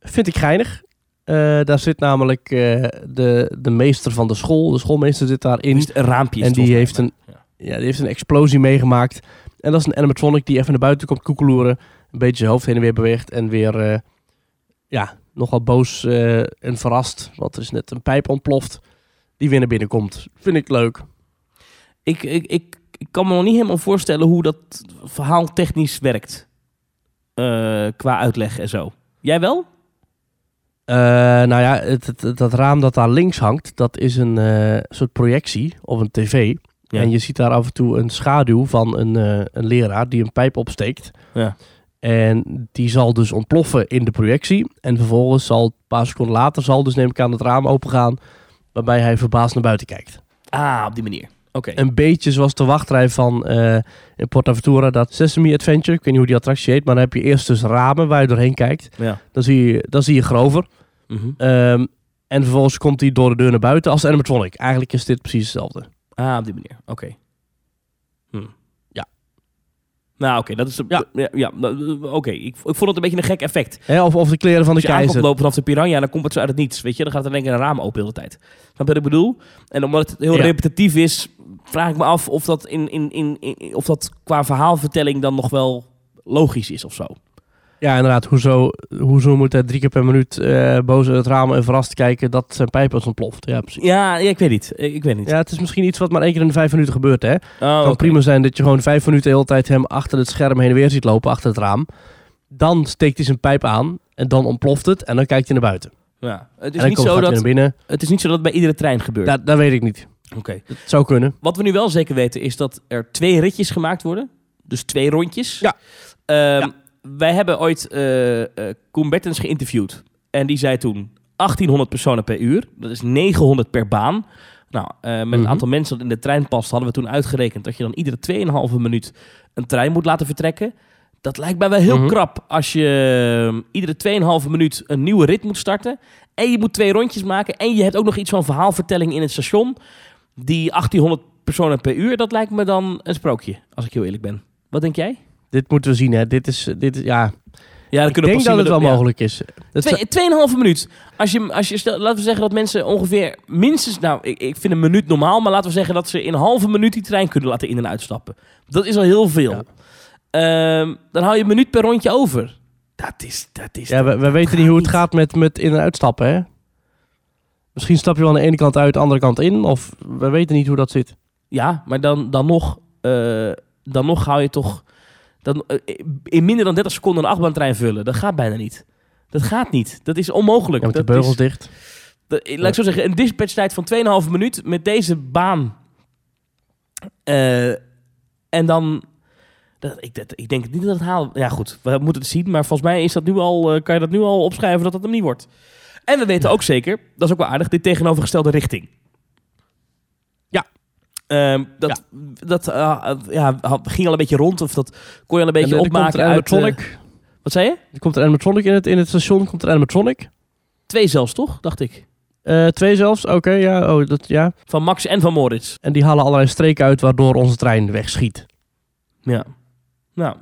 S1: Vind ik geinig. Eh, daar zit namelijk eh, de, de meester van de school. De schoolmeester zit daarin.
S2: Een raampje?
S1: En die heeft, een, ja, die heeft een explosie meegemaakt. En dat is een animatronic die even naar buiten komt koekeloeren. Een beetje zijn hoofd heen en weer beweegt. En weer eh, ja, nogal boos en verrast. Want er is net een pijp ontploft. Die weer naar binnen komt. Vind ik leuk.
S2: Ik, ik, ik, ik kan me nog niet helemaal voorstellen hoe dat verhaal technisch werkt. Qua uitleg en zo. Jij wel?
S1: Eh, nou ja, het, het- dat raam dat daar links hangt, dat is een eh, soort projectie of een tv.
S2: Ja.
S1: En je ziet daar af en toe een schaduw van een, eh, een leraar die een pijp opsteekt.
S2: Ja.
S1: En die zal dus ontploffen in de projectie. En vervolgens zal, een paar seconden later, zal dus neem ik aan het raam opengaan. Waarbij hij verbaasd naar buiten kijkt.
S2: Ah, op die manier. Oké.
S1: Een beetje zoals de wachtrij van eh in Portaventura, dat Sesame Adventure. Ik weet niet hoe die attractie heet, maar dan heb je eerst dus ramen waar je doorheen kijkt.
S2: Ja.
S1: Dan zie je, dan zie je Grover.
S2: Mhm.
S1: Ehm, en vervolgens komt hij door de deur naar buiten als animatronic. Eigenlijk is dit precies hetzelfde.
S2: Ah, op die manier. Oké. Hm.
S1: Ja.
S2: Nou, oké. dat is... Ja.
S1: Ja.
S2: ja, nou, oké. Ik, ik vond het een beetje een gek effect.
S1: Hè, of, of de kleren van de
S2: Als je
S1: keizer.
S2: lopen vanaf de piranha, dan komt het zo uit het niets. Weet je, dan gaat er denk ik een raam open de hele tijd. Snap je wat ik bedoel? En omdat het heel
S1: Ja.
S2: repetitief is, vraag ik me af of dat, in, in, in, in- of dat qua verhaalvertelling dan nog wel logisch is of zo.
S1: Ja, inderdaad. Hoezo, hoezo moet hij drie keer per minuut eh boos uit het raam en verrast kijken dat zijn pijp is ontploft? Ja, precies.
S2: Ja, ja, ik weet niet. Ik weet niet.
S1: Ja, het is misschien iets wat maar één keer in de vijf minuten gebeurt, hè? Het
S2: Oh,
S1: kan
S2: oké.
S1: prima zijn dat je gewoon vijf minuten de hele tijd hem achter het scherm heen en weer ziet lopen, achter het raam. Dan steekt hij zijn pijp aan en dan ontploft het en dan kijkt hij naar buiten.
S2: Ja. Het, is niet zo dat,
S1: binnen.
S2: het is niet zo dat het bij iedere trein gebeurt.
S1: Dat, dat weet ik niet.
S2: Oké.
S1: Het zou kunnen.
S2: Wat we nu wel zeker weten is dat er twee ritjes gemaakt worden. Dus twee rondjes.
S1: Ja.
S2: Ehm, Wij hebben ooit Koen Bertens geïnterviewd. En die zei toen 1800 personen per uur. Dat is 900 per baan. Nou, eh, met
S1: Mhm.
S2: een aantal mensen dat in de trein past, hadden we toen uitgerekend dat je dan iedere 2,5 minuut een trein moet laten vertrekken. Dat lijkt mij wel heel
S1: Mhm.
S2: krap als je eh, iedere 2,5 minuut een nieuwe rit moet starten. En je moet twee rondjes maken. En je hebt ook nog iets van verhaalvertelling in het station. Die 1800 personen per uur, dat lijkt me dan een sprookje, als ik heel eerlijk ben. Wat denk jij?
S1: Dit moeten we zien, hè. Dit is, dit ja...
S2: Ja,
S1: Ik denk dat het wel mogelijk is. Dat
S2: Twee, tweeënhalve minuut. Als je, als je stel, laten we zeggen dat mensen ongeveer minstens, nou, ik, ik vind een minuut normaal, maar laten we zeggen dat ze in een halve minuut die trein kunnen laten in- en uitstappen. Dat is al heel veel.
S1: Ja.
S2: Ehm, dan hou je een minuut per rondje over. Dat is, dat is.
S1: Ja, we, we weten niet hoe het gaat met, met in- en uitstappen, hè? Misschien stap je wel aan de ene kant uit, de andere kant in. Of we weten niet hoe dat zit.
S2: Ja, maar dan, dan nog, eh, dan nog hou je toch, dan, eh, in minder dan 30 seconden een achtbaantrein vullen. Dat gaat bijna niet. Dat gaat niet. Dat is onmogelijk.
S1: Ja, met de
S2: Dat
S1: beugels
S2: is-
S1: dicht.
S2: Dat- laat ik zo zeggen, een dispatchtijd van 2,5 minuut met deze baan. Eh, en dan. Dat, ik, dat, ik denk niet dat het haal. Ja, goed, we moeten het zien. Maar volgens mij is dat nu al, eh, kan je dat nu al opschrijven dat dat hem niet wordt. En we weten ook zeker, dat is ook wel aardig, dit tegenovergestelde richting.
S1: Ja.
S2: Ehm, dat dat ja, had- ging al een beetje rond, of dat kon je al een beetje
S1: En, er
S2: opmaken uit... eh, wat zei je?
S1: Er komt een animatronic in het, in het station. Komt een animatronic.
S2: Twee zelfs, toch? Dacht ik.
S1: Eh, twee zelfs. Oké, ja, oh, dat, ja.
S2: Van Max en van Moritz.
S1: En die halen allerlei streken uit waardoor onze trein wegschiet.
S2: Ja. Nou.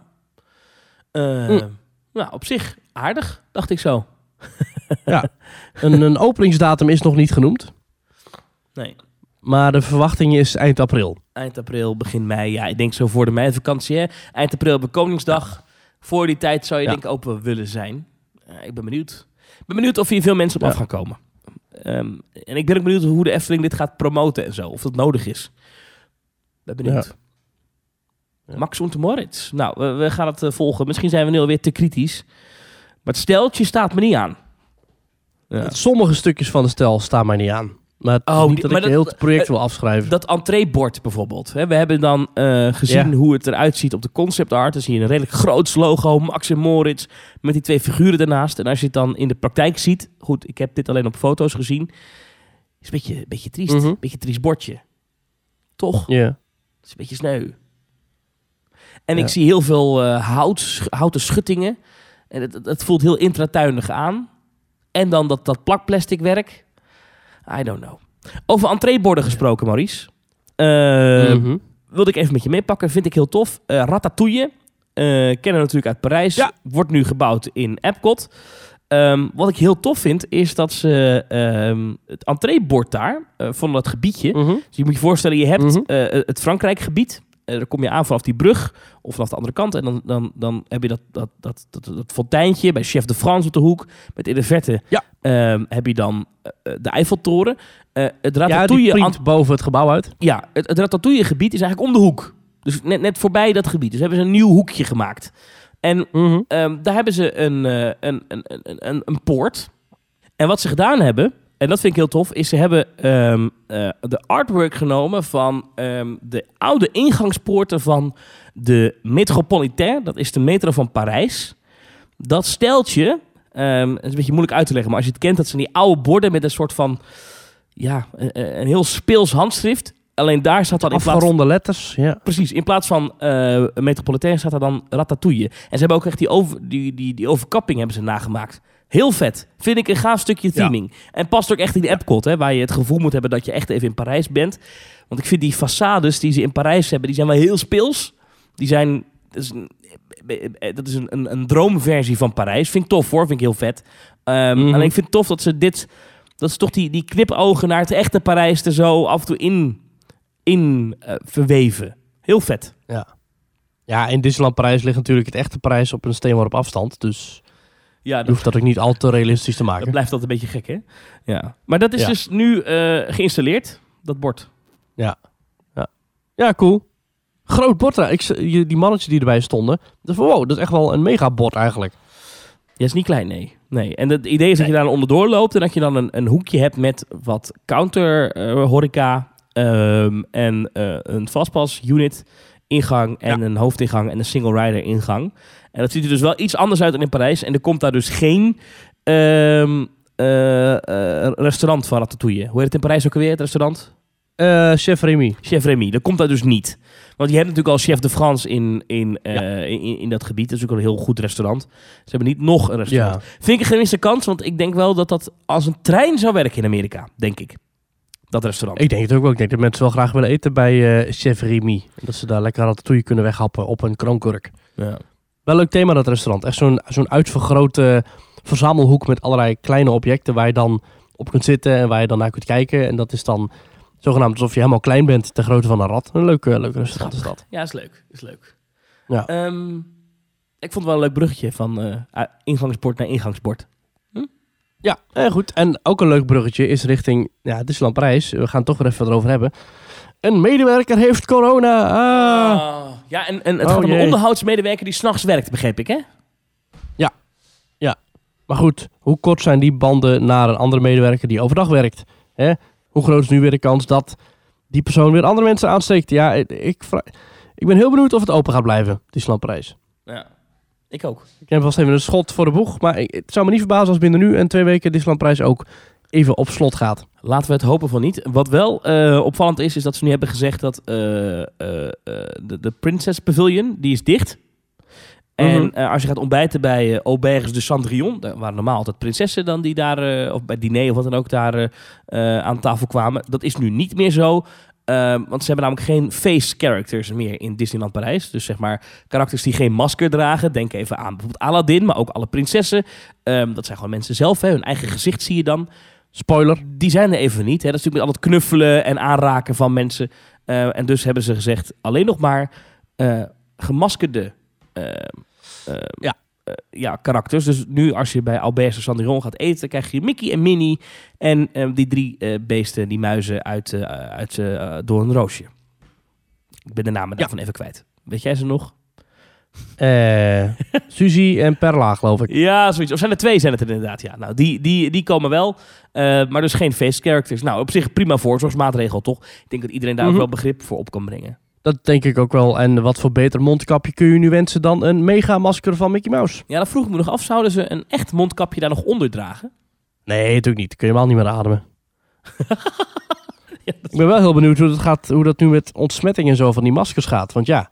S2: Eh,
S1: Hm.
S2: Nou, op zich aardig, dacht ik zo. (laughs)
S1: Een, een openingsdatum is nog niet genoemd.
S2: Nee.
S1: Maar de verwachting is eind april.
S2: Eind april, begin mei. Ja, ik denk zo voor de meivakantie. Hè? Eind april we Koningsdag. Voor die tijd zou je
S1: Ja.
S2: denk ik open willen zijn. Eh, ik ben benieuwd. Ik ben benieuwd of hier veel mensen op
S1: Ja.
S2: af gaan komen. Ehm, en ik ben ook benieuwd hoe de Efteling dit gaat promoten en zo. Of dat nodig is. Ben benieuwd. Max Moritz. Nou, we, we gaan het eh, volgen. Misschien zijn we nu alweer te kritisch. Maar het steltje staat me niet aan.
S1: Sommige stukjes van de stel staan mij niet aan. Maar het
S2: Oh,
S1: niet dat
S2: maar
S1: ik
S2: dat-
S1: heel het project
S2: eh,
S1: wil afschrijven.
S2: Dat entreebord bijvoorbeeld. Hè, we hebben dan eh, gezien
S1: Ja.
S2: hoe het eruit ziet op de concept art. Dan zie je een redelijk groot logo, Max en Moritz, met die twee figuren ernaast. En als je het dan in de praktijk ziet, goed, ik heb dit alleen op foto's gezien, is een beetje, een beetje triest.
S1: Mhm.
S2: Een beetje triest bordje. Toch?
S1: Ja.
S2: Het is een beetje sneu. En
S1: Ja.
S2: ik zie heel veel eh, hout, houten schuttingen. En het, het- het voelt heel intratuinig aan. En dan dat, dat plakplastic werk. I don't know. Over entreeborden gesproken, Maurice.
S1: Mhm.
S2: wilde ik even met je meepakken. Vind ik heel tof. Eh Ratatouille. eh, kennen we natuurlijk uit Parijs.
S1: Ja.
S2: Wordt nu gebouwd in Epcot. Ehm, wat ik heel tof vind, is dat ze ehm, het entreebord daar, van dat gebiedje...
S1: Mhm.
S2: Dus je moet je voorstellen, je hebt
S1: Mhm.
S2: het Frankrijkgebied. Eh daar kom je aan vanaf die brug of vanaf de andere kant. En dan, dan, dan heb je dat, dat, dat, dat, dat fonteintje bij Chef de France op de hoek. Met in de verte
S1: Ja.
S2: ehm, heb je dan eh, de Eiffeltoren. Eh het
S1: Ja,
S2: Ratatouille,
S1: print boven het gebouw uit.
S2: ja, het, het Ratatouille-gebied is eigenlijk om de hoek. Dus net, net voorbij dat gebied. Dus hebben ze een nieuw hoekje gemaakt. En
S1: Mhm.
S2: Ehm, daar hebben ze een, eh, een, een, een, een, een poort. En wat ze gedaan hebben, en dat vind ik heel tof, is ze hebben ehm, eh, de artwork genomen van ehm, de oude ingangspoorten van de Metropolitain. Dat is de metro van Parijs. Dat steltje, ehm, het is een beetje moeilijk uit te leggen, maar als je het kent, dat zijn die oude borden met een soort van, ja, een, een heel speels handschrift. Alleen daar staat dan in plaats
S1: Afgeronde letters. Ja.
S2: Precies, in plaats van eh Metropolitain staat er dan Ratatouille. En ze hebben ook echt die, over, die, die, die overkapping hebben ze nagemaakt. Heel vet. Vind ik een gaaf stukje
S1: Ja.
S2: theming. En past ook echt in de Epcot, hè, waar je het gevoel moet hebben dat je echt even in Parijs bent. Want ik vind die façades die ze in Parijs hebben, die zijn wel heel speels. Die zijn... Dat is een, dat is een, een, een droomversie van Parijs. Vind ik tof hoor, vind ik heel vet. Ehm
S1: Mhm.
S2: Alleen ik vind het tof dat ze dit... Dat ze toch die, die knipogen naar het echte Parijs er zo af en toe in, in eh, verweven. Heel vet.
S1: ja, in Disneyland Parijs ligt natuurlijk het echte Parijs op een steenworp afstand. Dus
S2: Ja,
S1: je
S2: dat,
S1: hoeft dat ook niet al te realistisch te
S2: dat
S1: maken.
S2: blijft altijd een beetje gek, hè? Ja. Maar dat is
S1: Ja.
S2: dus nu eh, geïnstalleerd, dat bord.
S1: Ja, cool. Groot bord. Ik, je- die mannetjes die erbij stonden. Dus wow, dat is echt wel een mega bord eigenlijk.
S2: Ja, is niet klein, nee. nee. En het idee is dat je daar onderdoor loopt en dat je dan een, een hoekje hebt met wat counter eh, horeca ehm, en eh, een vastpas unit ingang en een hoofdingang en een single rider ingang. En dat ziet er dus wel iets anders uit dan in Parijs. En er komt daar dus geen eh, eh, restaurant van Ratatouille. Hoe heet het in Parijs ook alweer, het restaurant?
S1: Eh, Chef Remy.
S2: Chef Remy, dat komt daar dus niet. Want je hebt natuurlijk al Chef de France in, in, in, in dat gebied. Dat is ook een heel goed restaurant. Ze hebben niet nog een restaurant.
S1: Ja.
S2: Vind ik een gemiste kans, want ik denk wel dat dat als een trein zou werken in Amerika, denk ik. Dat restaurant.
S1: Ik denk het ook wel. Ik denk dat mensen wel graag willen eten bij eh, Chef Remy. Dat ze daar lekker ratatouille kunnen weghappen op een kroonkurk.
S2: Ja.
S1: Wel leuk thema dat restaurant. Echt zo'n zo'n uitvergrote verzamelhoek met allerlei kleine objecten waar je dan op kunt zitten en waar je dan naar kunt kijken. En dat is dan zogenaamd alsof je helemaal klein bent ter grootte van een rat. Een leuk, leuk restaurant is dat.
S2: ja, is leuk. Is leuk.
S1: Ja.
S2: Ehm, ik vond het wel een leuk bruggetje van uit- ingangsbord naar ingangsbord.
S1: Ja, eh, goed. En ook een leuk bruggetje is richting ja, Disneyland Parijs. We gaan het toch weer even erover hebben. Een medewerker heeft corona. Ah.
S2: Ah, ja, en, en het
S1: Oh,
S2: gaat om een
S1: jee.
S2: onderhoudsmedewerker die s'nachts werkt, begreep ik, hè?
S1: Maar goed, hoe kort zijn die banden naar een andere medewerker die overdag werkt? Hè? Hoe groot is nu weer de kans dat die persoon weer andere mensen aansteekt? Ja, ik, vra- ik ben heel benieuwd of het open gaat blijven, Disneyland Parijs.
S2: Ja. Ik ook.
S1: Ik heb vast even een schot voor de boeg, maar ik, het zou me niet verbazen als binnen nu en twee weken Disneyland Parijs ook even op slot gaat.
S2: Laten we het hopen van niet. Wat wel eh, opvallend is, is dat ze nu hebben gezegd dat eh, eh, de, de Princess Pavilion, die is dicht. En
S1: Mhm.
S2: als je gaat ontbijten bij Auberges de Cendrillon, daar waren normaal altijd prinsessen dan die daar, of bij diner of wat dan ook, daar aan tafel kwamen. Dat is nu niet meer zo. eh, want ze hebben namelijk geen face characters meer in Disneyland Parijs. Dus zeg maar karakters die geen masker dragen. Denk even aan bijvoorbeeld Aladdin, maar ook alle prinsessen. Ehm, dat zijn gewoon mensen zelf. Hè. Hun eigen gezicht zie je dan
S1: Spoiler.
S2: die zijn er even niet. Hè. Dat is natuurlijk met al het knuffelen en aanraken van mensen. Eh, en dus hebben ze gezegd, alleen nog maar eh, gemaskerde eh,
S1: Ja.
S2: ja, karakters. Dus nu als je bij Albert Sandrion gaat eten, krijg je Mickey en Minnie en die drie beesten, die muizen uit, uit Door een Roosje. Ik ben de namen daarvan even kwijt. Weet jij ze nog?
S1: Eh Suzy en Perla, geloof ik.
S2: Ja, zoiets. Of zijn er twee, zijn het er inderdaad. Ja, nou, die, die, die komen wel. eh, maar dus geen face characters. Nou, op zich prima voorzorgsmaatregel, toch? Ik denk dat iedereen daar
S1: Mhm.
S2: ook wel begrip voor op kan brengen.
S1: Dat denk ik ook wel. En wat voor beter mondkapje kun je nu wensen dan een mega masker van Mickey Mouse?
S2: Ja, dan vroeg ik me nog af, zouden ze een echt mondkapje daar nog onder dragen?
S1: Nee, natuurlijk niet. Kun je helemaal niet meer ademen. (laughs) Ik ben wel heel benieuwd hoe dat, gaat, hoe dat nu met ontsmetting en zo van die maskers gaat. Want ja,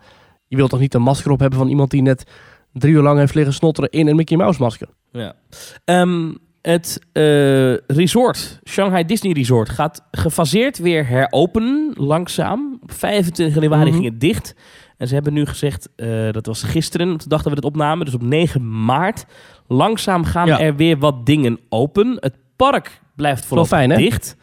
S1: je wilt toch niet een masker op hebben van iemand die net drie uur lang heeft liggen snotteren in een Mickey Mouse masker.
S2: Ja. Ehm, het eh, resort, Shanghai Disney Resort, gaat gefaseerd weer heropenen, langzaam. Op 25 januari
S1: Mhm.
S2: ging het dicht. En ze hebben nu gezegd, eh, dat was gisteren, op de dag dat we dit opnamen, dus op 9 maart. Langzaam gaan
S1: Ja.
S2: er weer wat dingen open. Het park blijft vooral
S1: fijn,
S2: dicht.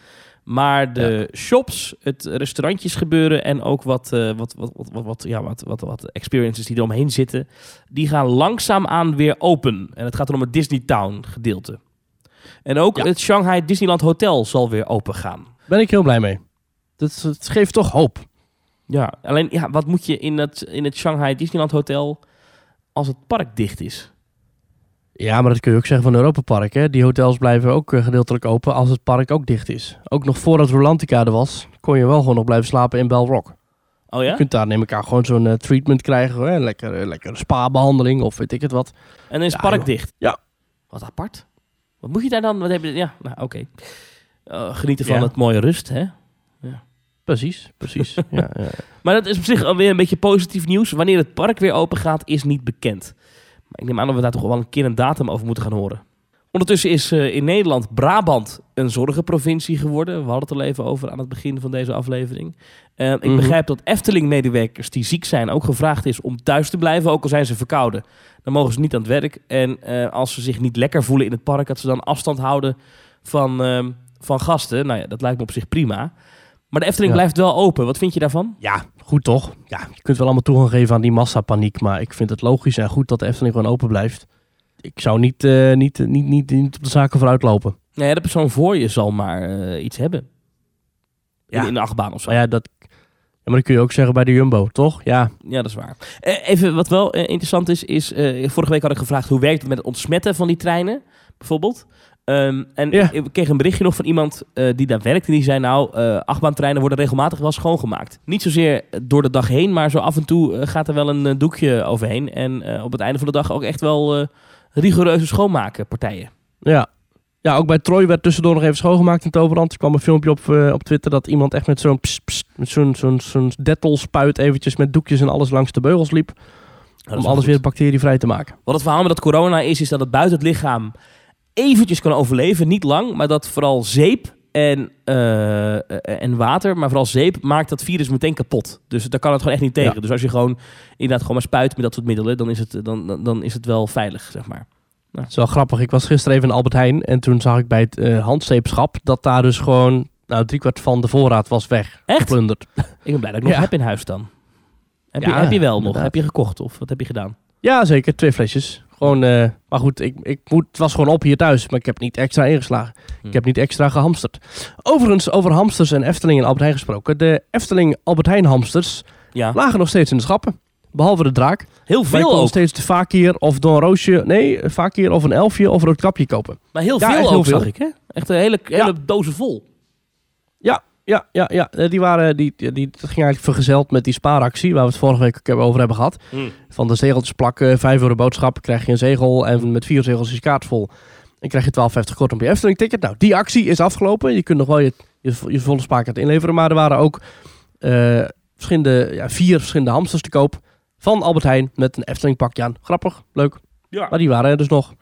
S2: Maar de shops, het restaurantjes gebeuren en ook wat, eh, wat, wat, wat, wat, wat, ja, wat, wat, wat experiences die er omheen zitten, die gaan langzaam aan weer open. En het gaat dan om het Disney Town gedeelte. En ook
S1: Ja.
S2: het Shanghai Disneyland Hotel zal weer open gaan.
S1: Ben ik heel blij mee. Dat, het geeft toch hoop.
S2: Ja, alleen ja, wat moet je in het, in het Shanghai Disneyland Hotel als het park dicht is?
S1: Ja, maar dat kun je ook zeggen van Europa Park. Hè? Die hotels blijven ook eh, gedeeltelijk open als het park ook dicht is. Ook nog voordat Rolantica er was, kon je wel gewoon nog blijven slapen in Bell Rock.
S2: Oh ja?
S1: Je kunt daar neem ik aan gewoon zo'n eh, treatment krijgen. Hè? Lekker, eh, lekker spa-behandeling of weet ik het wat.
S2: En dan is het
S1: Ja,
S2: park
S1: joh.
S2: dicht?
S1: Ja.
S2: Wat apart. Wat moet je daar dan? Wat heb je, ja, nou oké. Genieten van
S1: Ja.
S2: het mooie rust, hè?
S1: Precies, precies. (laughs) ja, ja.
S2: Maar dat is op zich alweer een beetje positief nieuws. Wanneer het park weer open gaat, is niet bekend. Maar ik neem aan dat we daar toch wel een keer een datum over moeten gaan horen. Ondertussen is eh, in Nederland Brabant een zorgenprovincie geworden. We hadden het al even over aan het begin van deze aflevering. Eh, ik
S1: Mhm.
S2: begrijp dat Efteling-medewerkers die ziek zijn ook gevraagd is om thuis te blijven, ook al zijn ze verkouden. Dan mogen ze niet aan het werk. En eh, als ze zich niet lekker voelen in het park, dat ze dan afstand houden van, van gasten. Nou ja, dat lijkt me op zich prima. Maar de Efteling
S1: Ja.
S2: blijft wel open. Wat vind je daarvan?
S1: ja, goed toch? Ja, je kunt wel allemaal toegang geven aan die massapaniek. Maar ik vind het logisch en goed dat de Efteling gewoon open blijft. Ik zou niet, eh, niet, niet, niet, niet op de zaken vooruit lopen.
S2: Nee, Nou de persoon voor je zal maar eh, iets hebben.
S1: Ja.
S2: in de achtbaan of zo.
S1: Maar ja, dat, ja, maar dat kun je ook zeggen bij de Jumbo, toch? Ja,
S2: Ja, dat is waar. Eh, even wat wel eh, interessant is, is eh, vorige week had ik gevraagd hoe werkt het met het ontsmetten van die treinen, bijvoorbeeld. Ehm, en
S1: Ja.
S2: ik, kreeg een berichtje nog van iemand eh, die daar werkt. En die zei nou, eh achtbaantreinen worden regelmatig wel schoongemaakt. Niet zozeer door de dag heen, maar zo af en toe eh, gaat er wel een doekje overheen. En op het einde van de dag ook echt wel rigoureuze schoonmakenpartijen.
S1: Ja. Ja, ook bij Troy werd tussendoor nog even schoongemaakt in Toverland. Er kwam een filmpje op, op Twitter dat iemand echt met zo'n zo'n zo'n zo'n dettelspuit eventjes met doekjes en alles langs de beugels liep. Om alles
S2: goed.
S1: weer bacterievrij te maken.
S2: Wat het verhaal met dat corona is, is dat het buiten het lichaam eventjes kan overleven. Niet lang, maar dat vooral zeep en, eh, en water, maar vooral zeep, maakt dat virus meteen kapot. Dus daar kan het gewoon echt niet tegen.
S1: Ja.
S2: Dus als je gewoon inderdaad gewoon maar spuit met dat soort middelen, dan is het, dan, dan, dan is het wel veilig, zeg maar.
S1: Het is wel grappig. Ik was gisteren even in Albert Heijn en toen zag ik bij het eh handzeepschap dat daar dus gewoon nou, driekwart van de voorraad was weg.
S2: Echt?
S1: Geplunderd.
S2: Ik ben blij dat ik nog
S1: Ja.
S2: heb in huis dan. Heb, je, heb je wel nog? Heb je gekocht of wat heb je gedaan?
S1: Ja, zeker. Twee flesjes. Gewoon, eh, maar goed, ik, ik moet, het was gewoon op hier thuis, maar ik heb niet extra ingeslagen.
S2: Hm.
S1: Ik heb niet extra gehamsterd. Overigens, over hamsters en Efteling en Albert Heijn gesproken. De Efteling Albert Heijn hamsters
S2: Ja,
S1: lagen nog steeds in de schappen. Behalve de draak.
S2: heel veel ook.
S1: steeds de Fakir of Don Roosje, nee, Fakir of een elfje of een roodkapje kopen.
S2: Maar heel
S1: Ja,
S2: veel
S1: heel
S2: ook,
S1: veel.
S2: zag ik hè? Echt een hele, hele dozen vol.
S1: Ja, ja, ja. Eh, Die waren, die, die, die- dat ging eigenlijk vergezeld met die spaaractie waar we het vorige week over hebben gehad. Van de zegeltjes plakken, 5 euro boodschap, krijg je een zegel en met vier zegels is je kaart vol. Dan krijg je 12,50 korting op je Efteling ticket. Nou, die actie is afgelopen. Je kunt nog wel je, je, je volle spaarkaart inleveren. Maar er waren ook eh, verschillende, ja, vier verschillende hamsters te koop van Albert Heijn met een Efteling pakje aan. Grappig, leuk.
S2: Ja.
S1: Maar die waren er dus nog.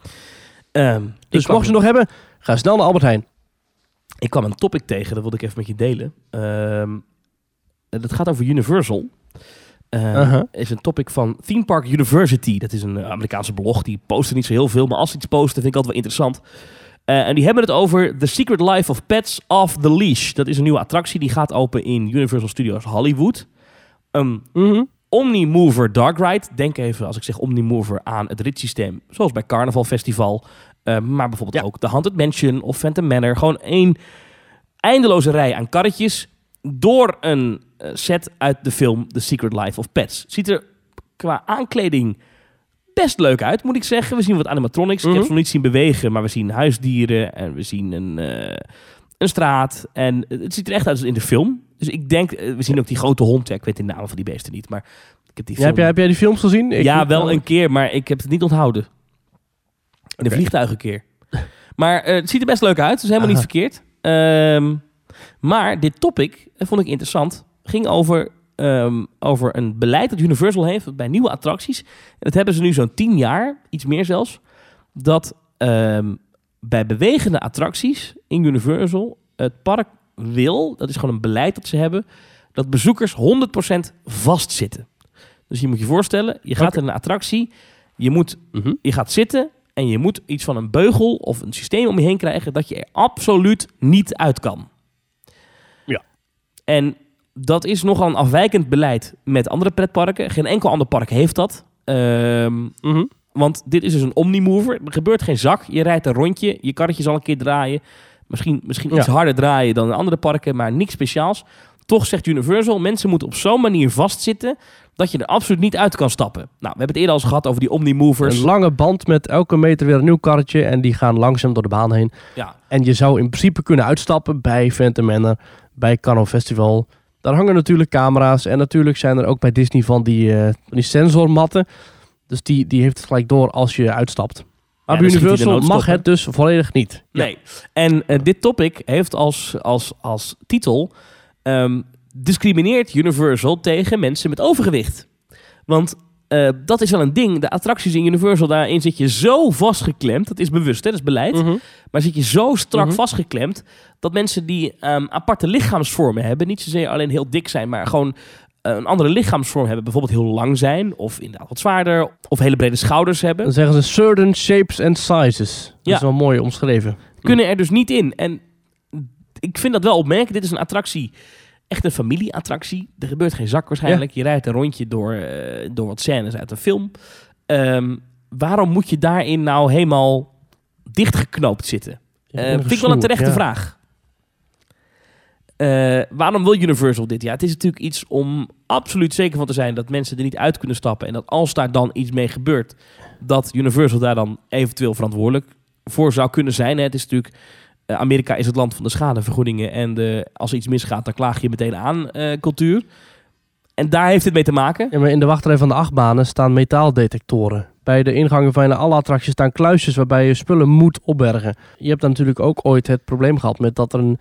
S2: Ehm,
S1: Dus mocht je nog hebben, ga snel naar Albert Heijn.
S2: Ik kwam een topic tegen, dat wilde ik even met je delen. Ehm dat gaat over Universal.
S1: Uh-huh.
S2: is een topic van Theme Park University. Dat is een eh, Amerikaanse blog. Die posten niet zo heel veel, maar als ze iets posten vind ik altijd wel interessant. Eh, en die hebben het over The Secret Life of Pets Off the Leash. Dat is een nieuwe attractie. Die gaat open in Universal Studios Hollywood. Een
S1: Mhm.
S2: Omnimover Dark Ride. Denk even, als ik zeg Omnimover, aan het ritssysteem. Zoals bij Carnaval Festival. Eh, maar bijvoorbeeld
S1: Ja.
S2: ook de Haunted Mansion of Phantom Manor. Gewoon één eindeloze rij aan karretjes. Door een eh, set uit de film The Secret Life of Pets. Ziet er qua aankleding best leuk uit, moet ik zeggen. We zien wat animatronics. Ik
S1: Mhm.
S2: heb ze nog niet zien bewegen, maar we zien huisdieren. En we zien een, eh, een straat. En het ziet er echt uit als in de film. Dus ik denk, we zien ook die grote hond. Ja, ik weet de namen van die beesten niet, maar ik heb die
S1: Ja,
S2: film...
S1: heb, jij, heb jij die films gezien? Ik
S2: ja, wel een keer, maar ik heb het niet onthouden. In de
S1: Oké.
S2: vliegtuig een keer. Maar eh, het ziet er best leuk uit, dus helemaal niet verkeerd. Ehm, maar dit topic eh, vond ik interessant. Ging over, ehm, over een beleid dat Universal heeft bij nieuwe attracties. En dat hebben ze nu zo'n tien jaar, iets meer zelfs. Dat ehm, bij bewegende attracties in Universal het park wil, dat is gewoon een beleid dat ze hebben, dat bezoekers 100% vastzitten. Dus je moet je voorstellen, je gaat in een attractie, je, moet,
S1: Mhm.
S2: je gaat zitten en je moet iets van een beugel of een systeem om je heen krijgen dat je er absoluut niet uit kan.
S1: Ja.
S2: En dat is nogal een afwijkend beleid met andere pretparken. Geen enkel ander park heeft dat.
S1: Mhm.
S2: want dit is dus een omnimover. Er gebeurt geen zak. Je rijdt een rondje. Je karretje zal een keer draaien. Misschien, misschien iets
S1: Ja.
S2: harder draaien dan in andere parken, maar niks speciaals. Toch zegt Universal, mensen moeten op zo'n manier vastzitten dat je er absoluut niet uit kan stappen. Nou, we hebben het eerder al eens gehad over die omnimovers.
S1: Een lange band met elke meter weer een nieuw karretje. En die gaan langzaam door de baan heen.
S2: Ja,
S1: En je zou in principe kunnen uitstappen bij Phantom Manor, bij Carnival Festival. Daar hangen natuurlijk camera's. En natuurlijk zijn er ook bij Disney van die, van die sensormatten. Dus die, die heeft het gelijk door als je uitstapt. Maar bij Universal mag het dus volledig niet.
S2: Nee. En eh, dit topic heeft als, als, als titel... ehm, discrimineert Universal tegen mensen met overgewicht. Want eh, dat is wel een ding. De attracties in Universal, daarin zit je zo vastgeklemd. Dat is bewust, hè? dat is beleid.
S1: Mhm.
S2: Maar zit je zo strak
S1: Mhm.
S2: vastgeklemd... dat mensen die ehm, aparte lichaamsvormen hebben... niet zozeer alleen heel dik zijn, maar gewoon... eh, een andere lichaamsvorm hebben, bijvoorbeeld heel lang zijn, of inderdaad wat zwaarder, of hele brede schouders hebben.
S1: Dan zeggen ze certain shapes and sizes. Dat
S2: Ja.
S1: is wel mooi omschreven.
S2: kunnen er dus niet in. En ik vind dat wel opmerkelijk. Dit is een attractie, echt een familieattractie. Er gebeurt geen zak waarschijnlijk. Je rijdt een rondje door, eh, door wat scènes uit een film. Ehm, waarom moet je daarin nou helemaal dichtgeknoopt zitten? Eh, vind ik wel een terechte
S1: ja.
S2: vraag. Eh, waarom wil Universal dit? Ja, het is natuurlijk iets om absoluut zeker van te zijn dat mensen er niet uit kunnen stappen. En dat als daar dan iets mee gebeurt, dat Universal daar dan eventueel verantwoordelijk voor zou kunnen zijn. Het is natuurlijk, Amerika is het land van de schadevergoedingen. En de, als er iets misgaat, dan klaag je meteen aan eh, cultuur. En daar heeft het mee te maken.
S1: Ja, maar in de wachtrij van de achtbanen staan metaaldetectoren. Bij de ingangen van alle attracties staan kluisjes waarbij je spullen moet opbergen. Je hebt dan natuurlijk ook ooit het probleem gehad met dat er een,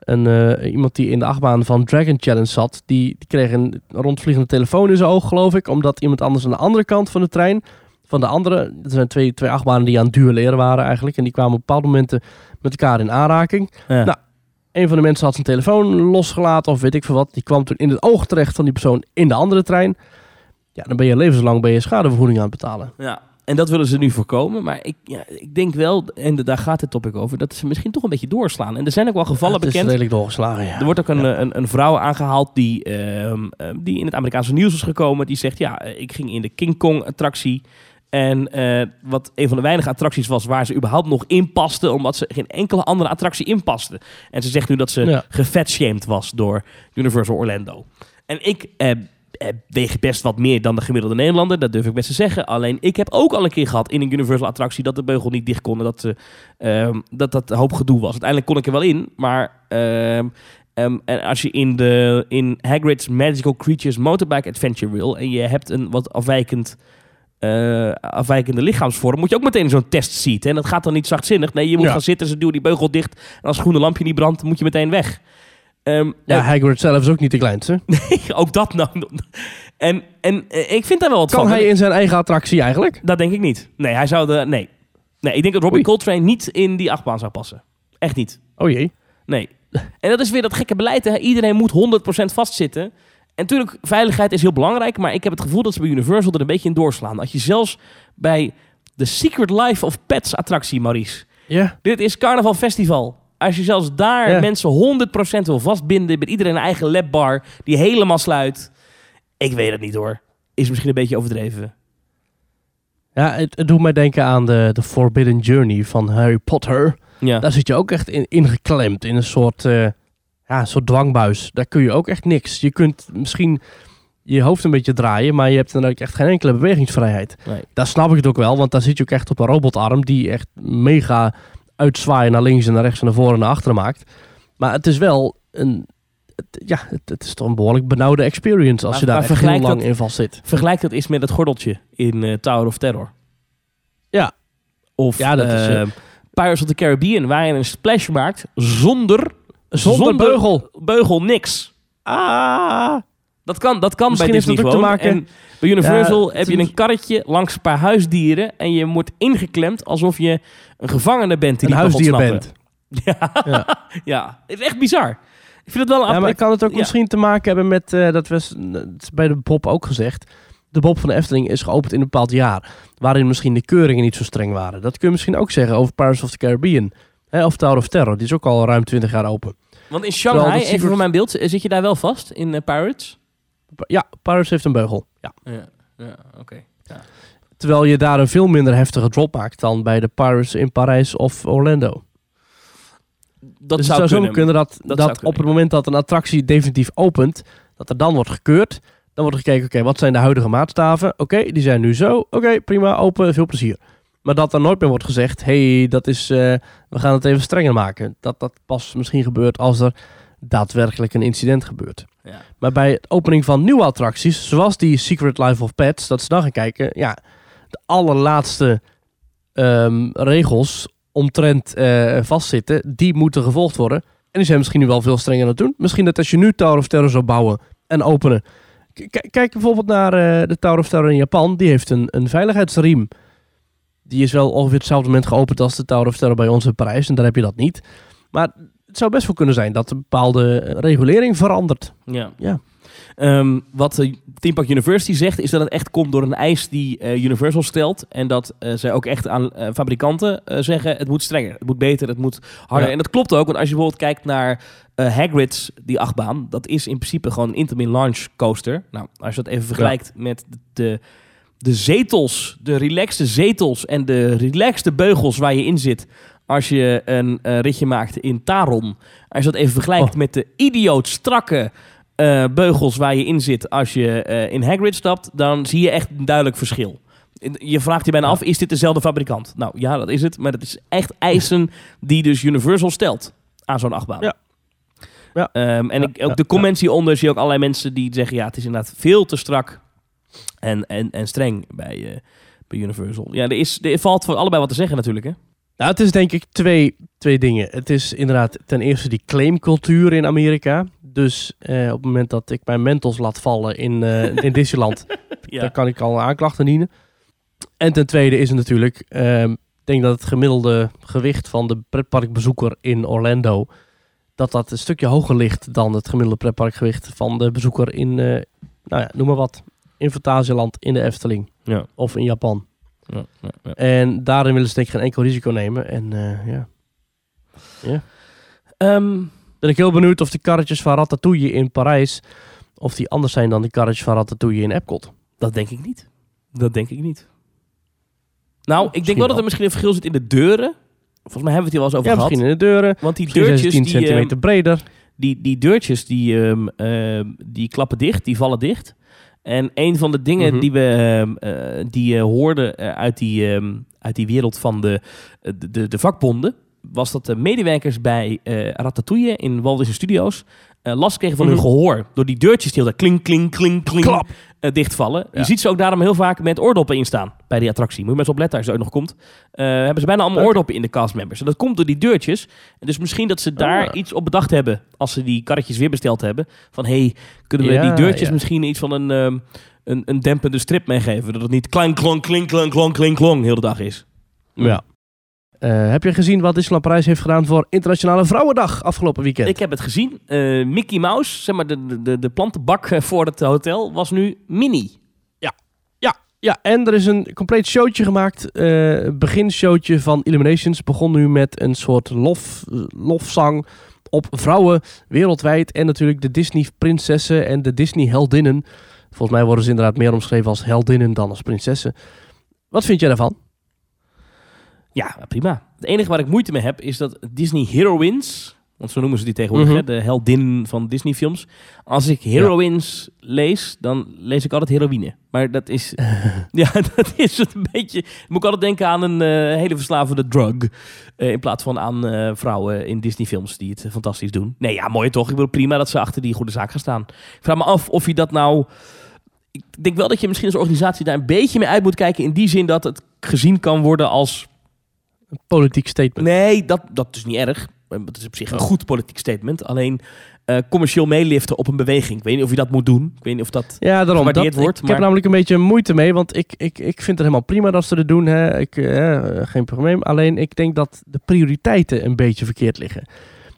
S1: een, eh, iemand die in de achtbaan van Dragon Challenge zat, die, die kreeg een rondvliegende telefoon in zijn oog, geloof ik, omdat iemand anders aan de andere kant van de trein, van de andere, er zijn twee, twee achtbanen die aan het duelleren waren eigenlijk, en die kwamen op bepaalde momenten met elkaar in aanraking.
S2: Ja.
S1: Nou, Een van de mensen had zijn telefoon losgelaten of weet ik veel wat. Die kwam toen in het oog terecht van die persoon in de andere trein. Ja, dan ben je levenslang ben je schadevergoeding aan het betalen.
S2: Ja, en dat willen ze nu voorkomen. Maar ik, ja, ik denk wel, en de- daar gaat het topic over, dat ze misschien toch een beetje doorslaan. En er zijn ook wel gevallen
S1: het is
S2: bekend.
S1: redelijk doorgeslagen, ja.
S2: Er wordt ook een, eh, een, een vrouw aangehaald die, ehm, ehm, die in het Amerikaanse nieuws is gekomen. Die zegt, ja, eh, ik ging in de King Kong attractie. En eh, wat een van de weinige attracties was waar ze überhaupt nog in paste. Omdat ze geen enkele andere attractie in paste. En ze zegt nu dat ze
S1: Ja.
S2: gefatshamed was door Universal Orlando. En ik eh, eh, weeg best wat meer dan de gemiddelde Nederlander. Dat durf ik best te zeggen. Alleen ik heb ook al een keer gehad in een Universal attractie dat de beugel niet dicht kon. En dat, ehm, dat dat een hoop gedoe was. Uiteindelijk kon ik er wel in. Maar ehm, ehm, en als je in, de, in Hagrid's Magical Creatures Motorbike Adventure wil. En je hebt een wat afwijkend eh, afwijkende lichaamsvorm, moet je ook meteen in zo'n test seat. En dat gaat dan niet zachtzinnig. Nee, je moet
S1: Ja.
S2: gaan zitten, ze duwen die beugel dicht. En als het groene lampje niet brandt, moet je meteen weg. Ehm,
S1: Ja,
S2: eh,
S1: Hagrid zelf is ook niet de kleinste. (laughs)
S2: ook dat nou. En, en eh, ik vind daar wel wat
S1: Kan
S2: van.
S1: hij in zijn eigen attractie eigenlijk?
S2: Dat denk ik niet. Nee, hij zou de. Nee. Nee, ik denk dat Robbie
S1: Oei.
S2: Coltrane niet in die achtbaan zou passen. Echt niet.
S1: Oh jee.
S2: Nee. En dat is weer dat gekke beleid. Hè? Iedereen moet 100% vastzitten. En natuurlijk, veiligheid is heel belangrijk. Maar ik heb het gevoel dat ze bij Universal er een beetje in doorslaan. Als je zelfs bij de Secret Life of Pets attractie, Maurice.
S1: Ja.
S2: Dit is Carnaval Festival. Als je zelfs daar
S1: Ja.
S2: mensen 100% wil vastbinden. Met iedereen een eigen labbar die helemaal sluit. Ik weet het niet hoor. Is misschien een beetje overdreven.
S1: Ja, het, het doet mij denken aan de, de Forbidden Journey van Harry Potter.
S2: Ja.
S1: Daar zit je ook echt in, ingeklemd in een soort, eh, ja, een soort dwangbuis. Daar kun je ook echt niks. Je kunt misschien je hoofd een beetje draaien, maar je hebt dan ook echt geen enkele bewegingsvrijheid.
S2: Nee.
S1: Daar snap ik het ook wel, want daar zit je ook echt op een robotarm die echt mega uitzwaaien naar links en naar rechts en naar voren en naar achteren maakt. Maar het is wel een, ja, het, is toch een behoorlijk benauwde experience als
S2: Maar-
S1: je daar echt heel lang
S2: dat-
S1: in vast zit.
S2: Vergelijk dat eens met het gordeltje in eh, Tower of Terror.
S1: Ja.
S2: Of
S1: Ja, dat is,
S2: eh,
S1: eh,
S2: Pirates of the Caribbean, waar je een splash maakt zonder,
S1: Zonder, beugel.
S2: beugel niks.
S1: Ah.
S2: Dat kan, dat kan
S1: Misschien
S2: bij Disney
S1: te maken-
S2: En bij Universal
S1: Ja,
S2: heb je een karretje langs een paar huisdieren en je wordt ingeklemd alsof je een gevangene bent die
S1: Een huisdier bent. (laughs)
S2: Ja.
S1: Ja.
S2: ja, het is echt bizar. Ik vind het wel een
S1: Ja, maar kan het ook
S2: ja.
S1: misschien te maken hebben met, eh, dat was bij de Bob ook gezegd, de Bob van de Efteling is geopend in een bepaald jaar, waarin misschien de keuringen niet zo streng waren. Dat kun je misschien ook zeggen over Pirates of the Caribbean. Hè, of Tower of Terror, die is ook al ruim 20 jaar open.
S2: Want in Shanghai, even
S1: Secret-
S2: voor mijn beeld, zit je daar wel vast in eh, Pirates?
S1: Ja, Pirates heeft een beugel. Ja.
S2: Ja, ja oké.
S1: Terwijl je daar een veel minder heftige drop maakt dan bij de Pirates in Parijs of Orlando.
S2: Dat
S1: dus
S2: zou
S1: het zou
S2: kunnen.
S1: zo kunnen dat,
S2: Dat
S1: op
S2: kunnen,
S1: het moment dat een attractie definitief opent, dat er dan wordt gekeurd. Dan wordt er gekeken, oké, wat zijn de huidige maatstaven? Oké, die zijn nu zo. Oké, prima, open, veel plezier. Maar dat er nooit meer wordt gezegd, hey, dat is, eh, we gaan het even strenger maken. Dat dat pas misschien gebeurt als er daadwerkelijk een incident gebeurt.
S2: Ja.
S1: Maar bij het opening van nieuwe attracties, zoals die Secret Life of Pets, dat ze dan gaan kijken, ja, de allerlaatste ehm, regels omtrent eh, vastzitten, die moeten gevolgd worden. En die zijn misschien nu wel veel strenger aan het doen. Misschien dat als je nu Tower of Terror zou bouwen en openen. K- kijk bijvoorbeeld naar eh, de Tower of Terror in Japan. Die heeft een, een veiligheidsriem. Die is wel ongeveer hetzelfde moment geopend als de Tower of Terror bij ons in Parijs. En daar heb je dat niet. Maar het zou best wel kunnen zijn dat een bepaalde regulering verandert.
S2: Ja.
S1: Ja.
S2: Ehm, wat de Theme Park University zegt, is dat het echt komt door een eis die eh, Universal stelt. En dat eh, zij ook echt aan eh, fabrikanten eh, zeggen, het moet strenger, het moet beter, het moet harder.
S1: Ja.
S2: En dat klopt ook, want als je bijvoorbeeld kijkt naar eh, Hagrid's, die achtbaan, dat is in principe gewoon een Intamin Launch coaster. Nou, als je dat even vergelijkt met de, de zetels, de relaxte zetels en de relaxte beugels waar je in zit... Als je een ritje maakt in Taron. Als je dat even vergelijkt
S1: Oh.
S2: met de idioot strakke eh, beugels waar je in zit als je eh, in Hagrid stapt, dan zie je echt een duidelijk verschil. Je vraagt je bijna af, is dit dezelfde fabrikant? Nou ja, dat is het. Maar dat is echt eisen die dus Universal stelt aan zo'n achtbaan.
S1: Ja. Ja.
S2: Ehm, en
S1: Ja,
S2: ik, ook
S1: ja,
S2: de comments hieronder zie je ook allerlei mensen die zeggen... ja, het is inderdaad veel te strak en, en, en streng bij, eh, bij Universal. Ja, er, is, er valt voor allebei wat te zeggen natuurlijk, hè?
S1: Nou, het is denk ik twee, twee dingen. Het is inderdaad ten eerste die claimcultuur in Amerika. Dus eh, op het moment dat ik mijn mentos laat vallen in, eh, in Disneyland, (laughs) dan kan ik al aanklachten dienen. En ten tweede is het natuurlijk, ehm, ik denk dat het gemiddelde gewicht van de pretparkbezoeker in Orlando, dat dat een stukje hoger ligt dan het gemiddelde pretparkgewicht van de bezoeker in, nou ja, noem maar wat, in Fantasieland, in de Efteling
S2: Ja.
S1: of in Japan.
S2: Ja, ja, ja.
S1: En daarin willen ze denk ik geen enkel risico nemen. En eh, ja.
S2: Ehm,
S1: Ben ik heel benieuwd of die karretjes van Ratatouille in Parijs... of die anders zijn dan die karretjes van Ratatouille in Epcot.
S2: Dat denk ik niet. Dat denk ik niet. Nou, ik denk wel dat er misschien een verschil zit in de deuren. Volgens mij hebben we het hier wel eens over
S1: Ja,
S2: gehad.
S1: misschien in de deuren.
S2: Want die deurtjes,
S1: 10
S2: die,
S1: centimeter
S2: ehm,
S1: breder.
S2: die, die deurtjes, die, ehm, ehm, die klappen dicht, die vallen dicht. En een van de dingen
S1: Mhm.
S2: die we ehm, eh, die, eh, hoorden eh, uit, die, ehm, uit die wereld van de, de, de, de vakbonden was dat de medewerkers bij eh Ratatouille in Walt Disney Studios last kregen van hun
S1: Mhm.
S2: gehoor. Door die deurtjes die heel klink, klink, klink, klink
S1: Klap.
S2: eh, dichtvallen.
S1: Ja.
S2: Je ziet ze ook daarom heel vaak met oordoppen in staan bij die attractie. Moet je maar eens opletten als je ooit nog komt. Eh, hebben ze bijna allemaal
S1: Leuk.
S2: oordoppen in de castmembers. En dat komt door die deurtjes. En dus misschien dat ze daar
S1: Ah.
S2: iets op bedacht hebben als ze die karretjes weer besteld hebben. Van hey, kunnen we
S1: Ja,
S2: die deurtjes misschien iets van een, ehm, een, een dempende strip meegeven? Dat het niet klank, klonk, klink, klonk, klonk, klink, klonk heel de dag is.
S1: Ja. Eh, heb je gezien wat Disneyland Parijs heeft gedaan voor Internationale Vrouwendag afgelopen weekend?
S2: Ik heb het gezien. Eh, Mickey Mouse, zeg maar de, de, de plantenbak eh, voor het hotel, was nu mini.
S1: Ja, en er is een compleet showtje gemaakt. eh beginshowtje van Illuminations begon nu met een soort lof, lofzang op vrouwen wereldwijd. En natuurlijk de Disney-prinsessen en de Disney-heldinnen. Volgens mij worden ze inderdaad meer omschreven als heldinnen dan als prinsessen. Wat vind jij daarvan?
S2: Ja, prima. Het enige waar ik moeite mee heb is dat Disney Heroines, want zo noemen ze die tegenwoordig,
S1: Mhm.
S2: hè, de heldinnen van Disney films. Als ik heroines lees, dan lees ik altijd heroïne. Maar dat is, (laughs) ja, (laughs) dat is het een beetje, moet ik altijd denken aan een eh, hele verslavende drug. eh, in plaats van aan eh, vrouwen in Disney films die het fantastisch doen. Nee, ja, mooi toch? Ik bedoel, prima dat ze achter die goede zaak gaan staan. Ik vraag me af of je dat nou... Ik denk wel dat je misschien als organisatie daar een beetje mee uit moet kijken. In die zin dat het gezien kan worden als
S1: Een politiek statement.
S2: Nee, dat, dat is niet erg. Eh, Dat is op zich een
S1: Oh.
S2: goed politiek statement. Alleen eh, commercieel meeliften op een beweging. Ik weet niet of je dat moet doen. Ik weet niet of dat...
S1: Ja, daarom. Dat,
S2: wordt,
S1: ik
S2: maar-
S1: heb namelijk een beetje moeite mee, want ik, ik, ik vind het helemaal prima dat ze het doen. Hè. Ik, eh, geen probleem. Alleen ik denk dat de prioriteiten een beetje verkeerd liggen.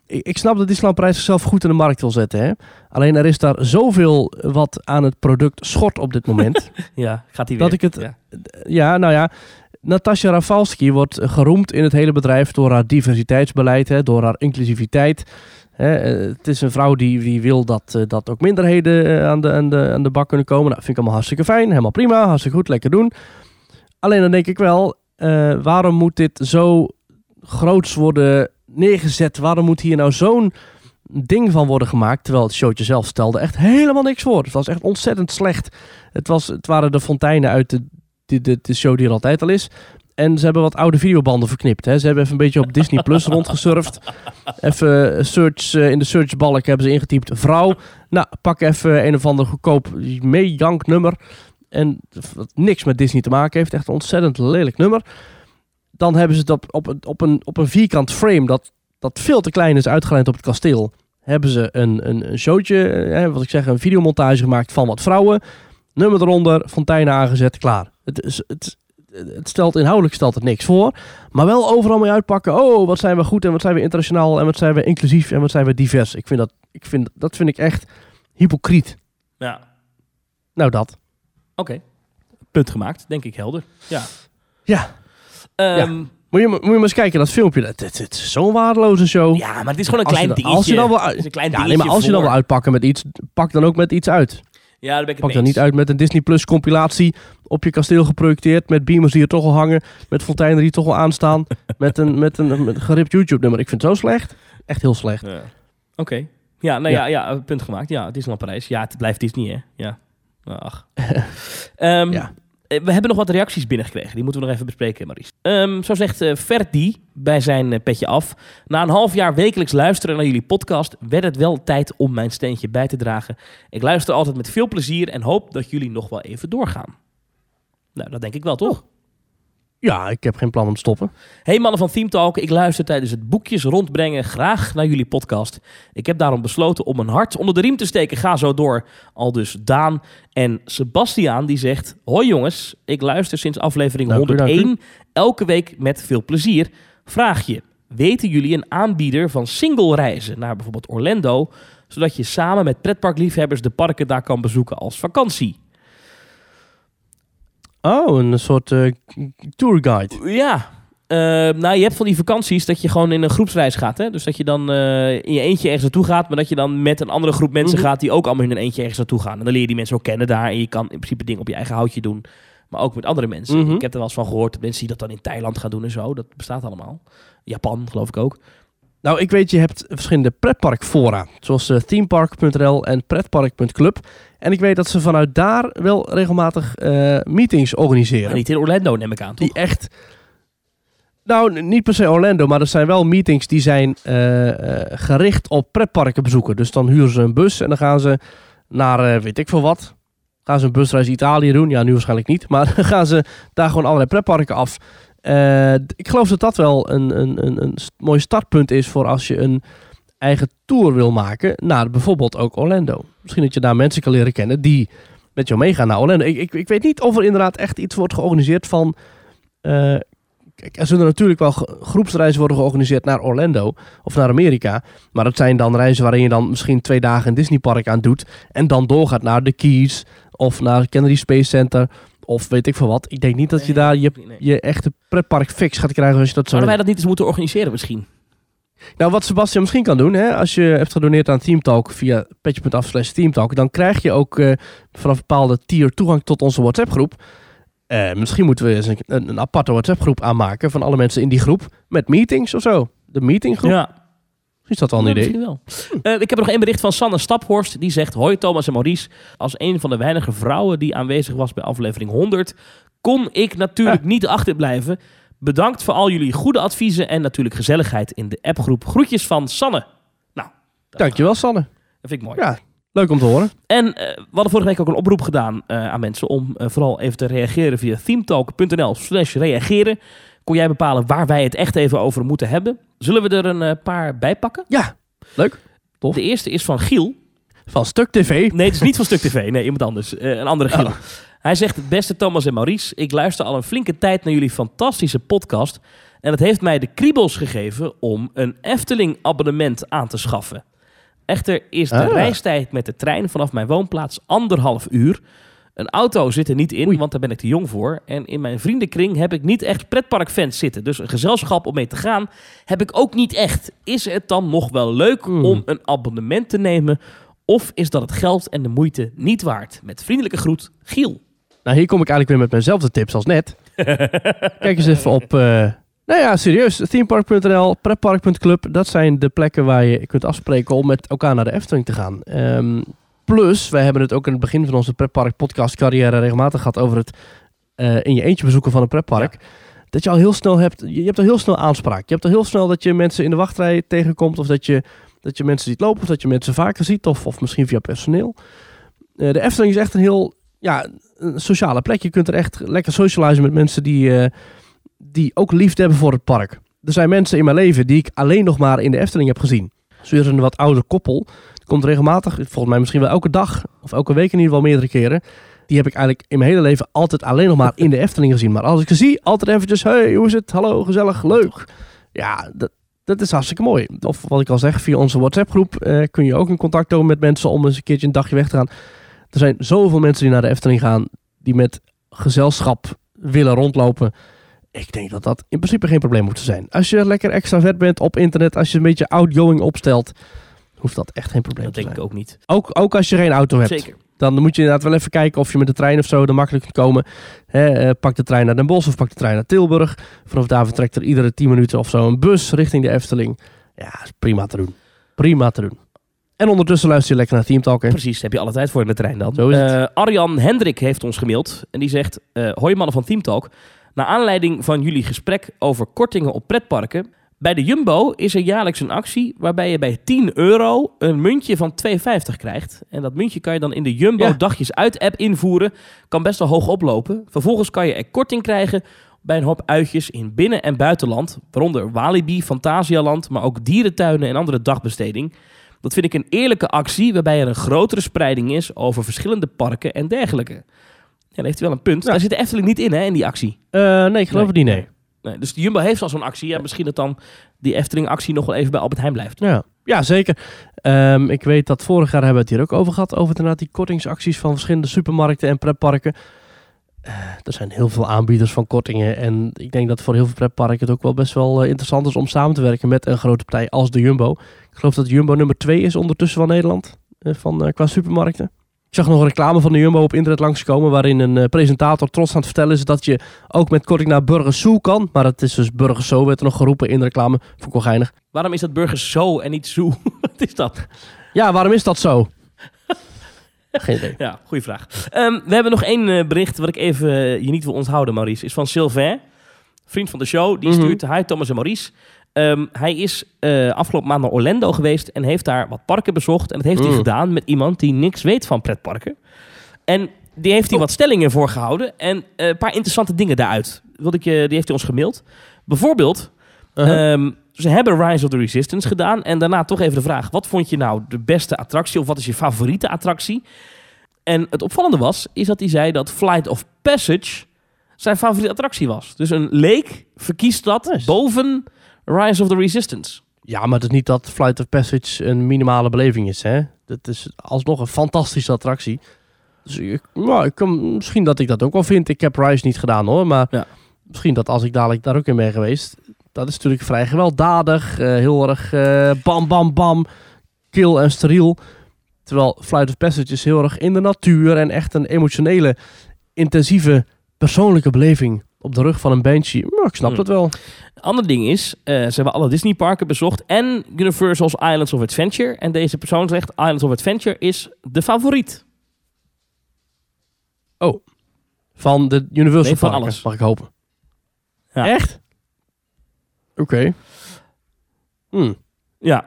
S1: Ik, ik snap dat Disneyland zichzelf goed in de markt wil zetten. Hè. Alleen er is daar zoveel wat aan het product schort op dit moment. (laughs)
S2: Ja, gaat hij weer.
S1: Dat ik het-
S2: Ja.
S1: ja, nou ja. Natasja Rafalski wordt geroemd in het hele bedrijf door haar diversiteitsbeleid, hè, door haar inclusiviteit. Hè, eh, het is een vrouw die, die wil dat, eh, dat ook minderheden eh, aan, de, aan, de, aan de bak kunnen komen. Nou, vind ik allemaal hartstikke fijn, helemaal prima, hartstikke goed, lekker doen. Alleen dan denk ik wel, waarom moet dit zo groots worden neergezet? Waarom moet hier nou zo'n ding van worden gemaakt? Terwijl het showtje zelf stelde echt helemaal niks voor. Het was echt ontzettend slecht. Het, was, het waren de fonteinen uit de, de, de, de show die er altijd al is. En ze hebben wat oude videobanden verknipt. Hè. Ze hebben even een beetje op Disney Plus (laughs) rondgesurfd. Even search, eh, in de searchbalk hebben ze ingetypt vrouw. Nou, pak even een of ander goedkoop meejank nummer. En wat niks met Disney te maken heeft. Echt een ontzettend lelijk nummer. Dan hebben ze het op, op, een- op, een, vierkant frame dat, dat veel te klein is uitgelijnd op het kasteel. Hebben ze een, een, een showtje, eh, wat ik zeg, een videomontage gemaakt van wat vrouwen. Nummer eronder, fonteinen aangezet, klaar. Het, is, het, het stelt inhoudelijk stelt het niks voor. Maar wel overal mee uitpakken. Oh, wat zijn we goed en wat zijn we internationaal en wat zijn we inclusief en wat zijn we divers. Ik vind dat, ik vind, dat vind ik echt hypocriet.
S2: Ja,
S1: Nou, dat.
S2: oké. Punt gemaakt. Denk ik helder. Ja.
S1: Ja.
S2: Ehm,
S1: Moet je, moet je maar eens kijken, dat filmpje. Het is zo'n waardeloze show.
S2: ja, maar het is gewoon een
S1: Als
S2: klein dingetje.
S1: als je dan wel uit- Ja, nee, maar als je dan wil uitpakken met iets, pak dan ook met iets uit.
S2: Ja, daar ben ik
S1: Pak dan niet uit met een Disney Plus compilatie op je kasteel geprojecteerd. Met beamers die er toch al hangen. Met fonteinen die toch al aanstaan. (laughs) met, een, met, een, met een geript YouTube nummer. Ik vind het zo slecht. Echt heel slecht.
S2: Ja. Oké. Ja, nou
S1: Ja.
S2: ja. Ja, punt gemaakt. Ja, Disneyland Parijs. Ja, het blijft Disney, hè? Ja. Ach. (laughs) Ehm,
S1: Ja.
S2: Eh, We hebben nog wat reacties binnengekregen. Die moeten we nog even bespreken, Maries. Ehm, zo zegt eh Ferdi bij zijn eh, petje af. Na een half jaar wekelijks luisteren naar jullie podcast... werd het wel tijd om mijn steentje bij te dragen. Ik luister altijd met veel plezier... en hoop dat jullie nog wel even doorgaan. Nou, dat denk ik wel, toch?
S1: Ja, ik heb geen plan om te stoppen.
S2: Hey mannen van Team Talk, ik luister tijdens het boekjes rondbrengen graag naar jullie podcast. Ik heb daarom besloten om een hart onder de riem te steken. Ga zo door. Al dus Daan en Sebastiaan die zegt... Hoi jongens, ik luister sinds aflevering
S1: Dank u, dank u.
S2: 101 elke week met veel plezier. Vraag je, weten jullie een aanbieder van single reizen naar bijvoorbeeld Orlando... zodat je samen met pretparkliefhebbers de parken daar kan bezoeken als vakantie?
S1: Oh, een soort eh, tourguide.
S2: Ja. Eh, nou, je hebt van die vakanties dat je gewoon in een groepsreis gaat. Hè? Dus dat je dan eh, in je eentje ergens naartoe gaat, maar dat je dan met een andere groep mensen
S1: Mhm.
S2: gaat die ook allemaal in een eentje ergens naartoe gaan. En dan leer je die mensen ook kennen daar en je kan in principe dingen op je eigen houtje doen. Maar ook met andere mensen.
S1: Mhm.
S2: Ik heb er wel eens van gehoord, mensen die dat dan in Thailand gaan doen en zo. Dat bestaat allemaal. Japan, geloof ik ook.
S1: Nou, ik weet, je hebt verschillende pretparkfora. Zoals eh, themepark.nl en pretpark.club. En ik weet dat ze vanuit daar wel regelmatig eh, meetings organiseren.
S2: Maar niet in Orlando, neem ik aan, toch?
S1: Die echt... Nou, niet per se Orlando, maar er zijn wel meetings die zijn eh, eh, gericht op pretparken bezoeken. Dus dan huren ze een bus en dan gaan ze naar, weet ik veel wat. Gaan ze een busreis Italië doen? Ja, nu waarschijnlijk niet. Maar (laughs) dan gaan ze daar gewoon allerlei pretparken af. Ik geloof dat dat wel een, een, een, een mooi startpunt is voor als je een eigen tour wil maken naar bijvoorbeeld ook Orlando. Misschien dat je daar mensen kan leren kennen die met jou meegaan naar Orlando. Ik, ik, ik weet niet of er inderdaad echt iets wordt georganiseerd van... eh, kijk, er zullen natuurlijk wel groepsreizen worden georganiseerd naar Orlando of naar Amerika. Maar dat zijn dan reizen waarin je dan misschien twee dagen een Disneypark aan doet. En dan doorgaat naar de Keys of naar Kennedy Space Center of weet ik veel wat. Ik denk niet dat je daar je, je echte pretpark fix gaat krijgen als je dat zo
S2: Zouden wij dat niet eens moeten organiseren misschien?
S1: Nou, wat Sebastian misschien kan doen, hè, als je hebt gedoneerd aan Teamtalk via petje.af slash Teamtalk, dan krijg je ook eh, vanaf een bepaalde tier toegang tot onze WhatsApp groep. Eh, misschien moeten we eens een, een, een aparte WhatsApp groep aanmaken van alle mensen in die groep met meetings of zo. De meetinggroep.
S2: Ja,
S1: Is dat wel een
S2: Ja,
S1: idee?
S2: Misschien wel. Eh, ik heb nog één bericht van Sanne Staphorst. Die zegt: Hoi Thomas en Maurice. Als een van de weinige vrouwen die aanwezig was bij aflevering 100, kon ik natuurlijk (laughs) niet achterblijven. Bedankt voor al jullie goede adviezen en natuurlijk gezelligheid in de appgroep. Groetjes van Sanne. Nou, dat,
S1: Dankjewel, Sanne.
S2: dat vind ik mooi.
S1: Ja, leuk om te horen.
S2: En eh, we hadden vorige week ook een oproep gedaan eh, aan mensen om eh, vooral even te reageren via themetalk.nl slash reageren. Kon jij bepalen waar wij het echt even over moeten hebben? Zullen we er een paar bij pakken?
S1: Ja, leuk. Tof.
S2: De eerste is van Giel.
S1: Van Stuk TV.
S2: Nee, het is niet van Stuk TV. Nee, iemand anders. Een andere Giel.
S1: Oh.
S2: Hij zegt, beste Thomas en Maurice, ik luister al een flinke tijd naar jullie fantastische podcast. En het heeft mij de kriebels gegeven om een Efteling abonnement aan te schaffen. Echter is de
S1: Ah.
S2: reistijd met de trein vanaf mijn woonplaats anderhalf uur. Een auto zit er niet in,
S1: Oei.
S2: want daar ben ik te jong voor. En in mijn vriendenkring heb ik niet echt pretparkfans zitten. Dus een gezelschap om mee te gaan heb ik ook niet echt. Is het dan nog wel leuk
S1: Hmm.
S2: om een abonnement te nemen? Of is dat het geld en de moeite niet waard? Met vriendelijke groet, Giel.
S1: Nou, hier kom ik eigenlijk weer met mijnzelfde tips als net. (laughs) Kijk eens even op... eh, nou ja, serieus. Themepark.nl, pretpark.club. Dat zijn de plekken waar je kunt afspreken om met elkaar naar de Efteling te gaan. Ehm, plus, wij hebben het ook in het begin van onze pretpark podcast carrière regelmatig gehad over het eh, in je eentje bezoeken van een pretpark. Dat je al heel snel hebt, je, je hebt al heel snel aanspraak. Je hebt al heel snel dat je mensen in de wachtrij tegenkomt of dat je, dat je mensen ziet lopen of dat je mensen vaker ziet of, of misschien via personeel. Eh, de Efteling is echt een heel ja, een sociale plek. Je kunt er echt lekker socializen met mensen die, eh, die ook liefde hebben voor het park. Er zijn mensen in mijn leven die ik alleen nog maar in de Efteling heb gezien. Zo is er een wat ouder koppel. Die komt regelmatig, volgens mij misschien wel elke dag of elke week in ieder geval meerdere keren. Die heb ik eigenlijk in mijn hele leven altijd alleen nog maar in de (laughs) Efteling gezien. Maar als ik ze zie, altijd eventjes, hey, hoe is het? Hallo, gezellig, leuk. Ja, dat, dat is hartstikke mooi. Of wat ik al zeg, via onze WhatsApp groep eh, kun je ook in contact komen met mensen om eens een keertje een dagje weg te gaan. Er zijn zoveel mensen die naar de Efteling gaan, die met gezelschap willen rondlopen. Ik denk dat dat in principe geen probleem moet zijn. Als je lekker extravert bent op internet, als je een beetje outgoing opstelt, hoeft dat echt geen probleem
S2: Dat
S1: te
S2: denk
S1: zijn.
S2: ik ook niet.
S1: Ook, ook als je geen auto hebt.
S2: Zeker.
S1: Dan moet je inderdaad wel even kijken of je met de trein of zo er makkelijk kunt komen. Eh, pak de trein naar Den Bosch of pak de trein naar Tilburg. Vanaf daar vertrekt er iedere 10 minuten of zo een bus richting de Efteling. Ja, is prima te doen. Prima te doen. En ondertussen luister je lekker naar Team Talk. hè?
S2: Precies, heb je alle tijd voor in de trein dan.
S1: Zo is het.
S2: Eh, Arjan Hendrik heeft ons gemaild en die zegt... eh hoi mannen van Team Talk. Naar aanleiding van jullie gesprek over kortingen op pretparken... Bij de Jumbo is er jaarlijks een actie waarbij je bij 10 euro een muntje van 2,50 krijgt. En dat muntje kan je dan in de Jumbo
S1: Ja.
S2: dagjes uit app invoeren. Kan best wel hoog oplopen. Vervolgens kan je er korting krijgen bij een hoop uitjes in binnen- en buitenland. Waaronder Walibi, Fantasialand, maar ook dierentuinen en andere dagbesteding. Dat vind ik een eerlijke actie waarbij er een grotere spreiding is over verschillende parken en dergelijke. Ja, daar heeft hij wel een punt.
S1: Ja.
S2: Daar zit de Efteling niet in hè, in die actie.
S1: Eh, nee, ik geloof het niet, nee.
S2: Nee, dus de Jumbo heeft al zo'n actie. Ja, misschien dat dan die Efteling-actie nog wel even bij Albert Heijn blijft.
S1: Ja, ja zeker. Ehm, ik weet dat vorig jaar hebben we het hier ook over gehad. Over inderdaad die kortingsacties van verschillende supermarkten en pretparken. Eh, er zijn heel veel aanbieders van kortingen. En ik denk dat voor heel veel pretparken het ook wel best wel eh, interessant is om samen te werken met een grote partij als de Jumbo. Ik geloof dat Jumbo nummer 2 is ondertussen van Nederland. eh, van, qua supermarkten. Ik zag nog een reclame van de Jumbo op internet langskomen. Waarin een presentator trots aan het vertellen is dat je ook met korting naar Burgers Zoo kan. Maar het is dus Burgers Zoo, werd er nog geroepen in de reclame. Vond ik wel geinig.
S2: Waarom is dat burgers zo en niet zo? (laughs) Wat is dat?
S1: Ja, waarom is dat zo? (laughs) Geen idee.
S2: Ja, goede vraag. Ehm, we hebben nog één eh, bericht wat ik even eh, je niet wil onthouden, Maurice. Is van Sylvain. vriend van de show, die
S1: Mhm.
S2: stuurt... Hi Thomas en Maurice. Ehm, hij is eh, afgelopen maand naar Orlando geweest en heeft daar wat parken bezocht. En dat heeft hij
S1: Mm.
S2: gedaan met iemand die niks weet van pretparken. En die heeft hij
S1: Oh.
S2: wat stellingen voorgehouden en eh, een paar interessante dingen daaruit. Wilde ik, je- die heeft hij ons gemaild. Bijvoorbeeld,
S1: Uh-huh.
S2: Ehm, ze hebben Rise of the Resistance gedaan. En daarna toch even de vraag: wat vond je nou de beste attractie? Of wat is je favoriete attractie? En het opvallende was, is dat hij zei dat Flight of Passage zijn favoriete attractie was. Dus een leek verkiest dat
S1: Nice.
S2: boven Rise of the Resistance.
S1: Ja, maar het is niet dat Flight of Passage een minimale beleving is, hè? Dat is alsnog een fantastische attractie. Dus ik, nou, ik kan, misschien dat ik dat ook wel vind. Ik heb Rise niet gedaan hoor, maar
S2: Ja.
S1: misschien dat als ik dadelijk daar ook in ben geweest. Dat is natuurlijk vrij gewelddadig, eh, heel erg eh, bam bam bam, kil en steriel. Terwijl Flight of Passage is heel erg in de natuur en echt een emotionele, intensieve, persoonlijke beleving op de rug van een banshee. Maar ik snap
S2: Hmm.
S1: dat wel.
S2: Ander ding is, eh, ze hebben alle Disney parken bezocht en Universal's Islands of Adventure. En deze persoon zegt, Islands of Adventure is de favoriet.
S1: Van de Universal
S2: Nee, van
S1: parken,
S2: alles.
S1: mag ik hopen.
S2: Ja.
S1: Echt? Oké. Hmm.
S2: Ja,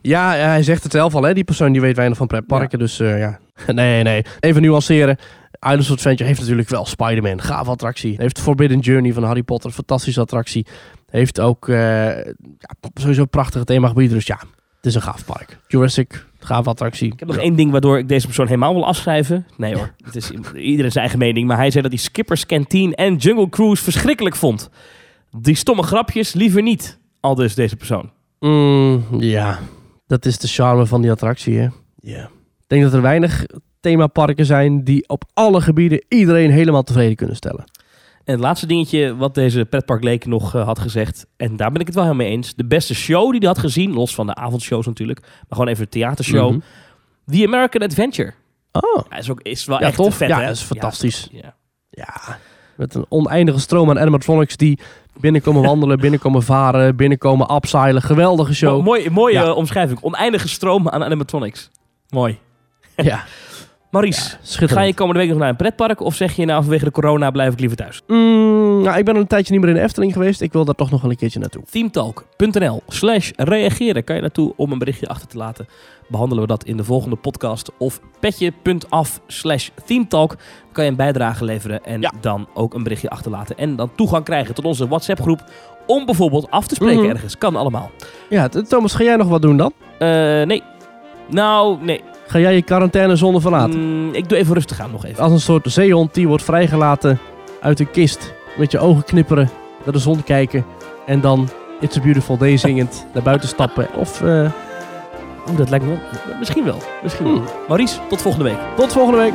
S1: Ja, hij zegt het zelf al, hè. Die persoon die weet weinig van pretparken, dus eh, ja. (laughs) Nee, nee. Even nuanceren. Islands of Adventure heeft natuurlijk wel Spider-Man. Gaaf attractie. Heeft Forbidden Journey van Harry Potter. Fantastische attractie. Heeft ook eh, ja, sowieso prachtige themagebied. Dus ja, het is een gaaf park. Jurassic, gaaf attractie.
S2: Ik heb nog één ding waardoor ik deze persoon helemaal wil afschrijven. Nee hoor, (laughs) het is iedereen zijn eigen mening. Maar hij zei dat hij Skipper's Canteen en Jungle Cruise verschrikkelijk vond. Die stomme grapjes liever niet. Al dus deze persoon.
S1: Mm, ja, dat is de charme van die attractie, hè. Ja. Ik denk dat er weinig themaparken zijn die op alle gebieden iedereen helemaal tevreden kunnen stellen.
S2: En het laatste dingetje wat deze pretparkleek nog eh, had gezegd. En daar ben ik het wel helemaal mee eens. De beste show die hij had gezien, los van de avondshows natuurlijk. Maar gewoon even de theatershow.
S1: Mhm.
S2: The American Adventure.
S1: Oh,
S2: Ja, is, ook, is wel
S1: Ja,
S2: echt
S1: tof.
S2: vet
S1: Ja,
S2: hè?
S1: is fantastisch.
S2: Ja.
S1: ja. Met een oneindige stroom aan animatronics die binnenkomen wandelen, binnenkomen varen, binnenkomen upseilen. Geweldige show.
S2: Mo- Mooi, mooie
S1: Ja.
S2: omschrijving. Oneindige stroom aan animatronics. Mooi.
S1: Ja,
S2: Maurice. Ga je komende week nog naar een pretpark? Of zeg je nou vanwege de corona blijf ik liever thuis?
S1: Mm, nou, ik ben een tijdje niet meer in de Efteling geweest. Ik wil daar toch nog wel een keertje naartoe.
S2: Themetalk.nl slash reageren kan je naartoe om een berichtje achter te laten. Behandelen we dat in de volgende podcast. Of petje.af slash themetalk kan je een bijdrage leveren en
S1: Ja.
S2: dan ook een berichtje achterlaten. En dan toegang krijgen tot onze WhatsApp groep om bijvoorbeeld af te spreken
S1: Mhm.
S2: ergens. Kan allemaal.
S1: Ja, Thomas, ga jij nog wat doen dan?
S2: Eh, nee. Nou, nee.
S1: Ga jij je quarantaine zone verlaten?
S2: Mm, ik doe even rustig aan nog even.
S1: Als een soort zeehond die wordt vrijgelaten uit een kist. Met je ogen knipperen, naar de zon kijken. En dan It's a Beautiful Day zingend naar buiten stappen. Of eh,
S2: dat lijkt me... Misschien wel. Misschien wel.
S1: hmm.
S2: Maurice, tot volgende week.
S1: tot volgende week.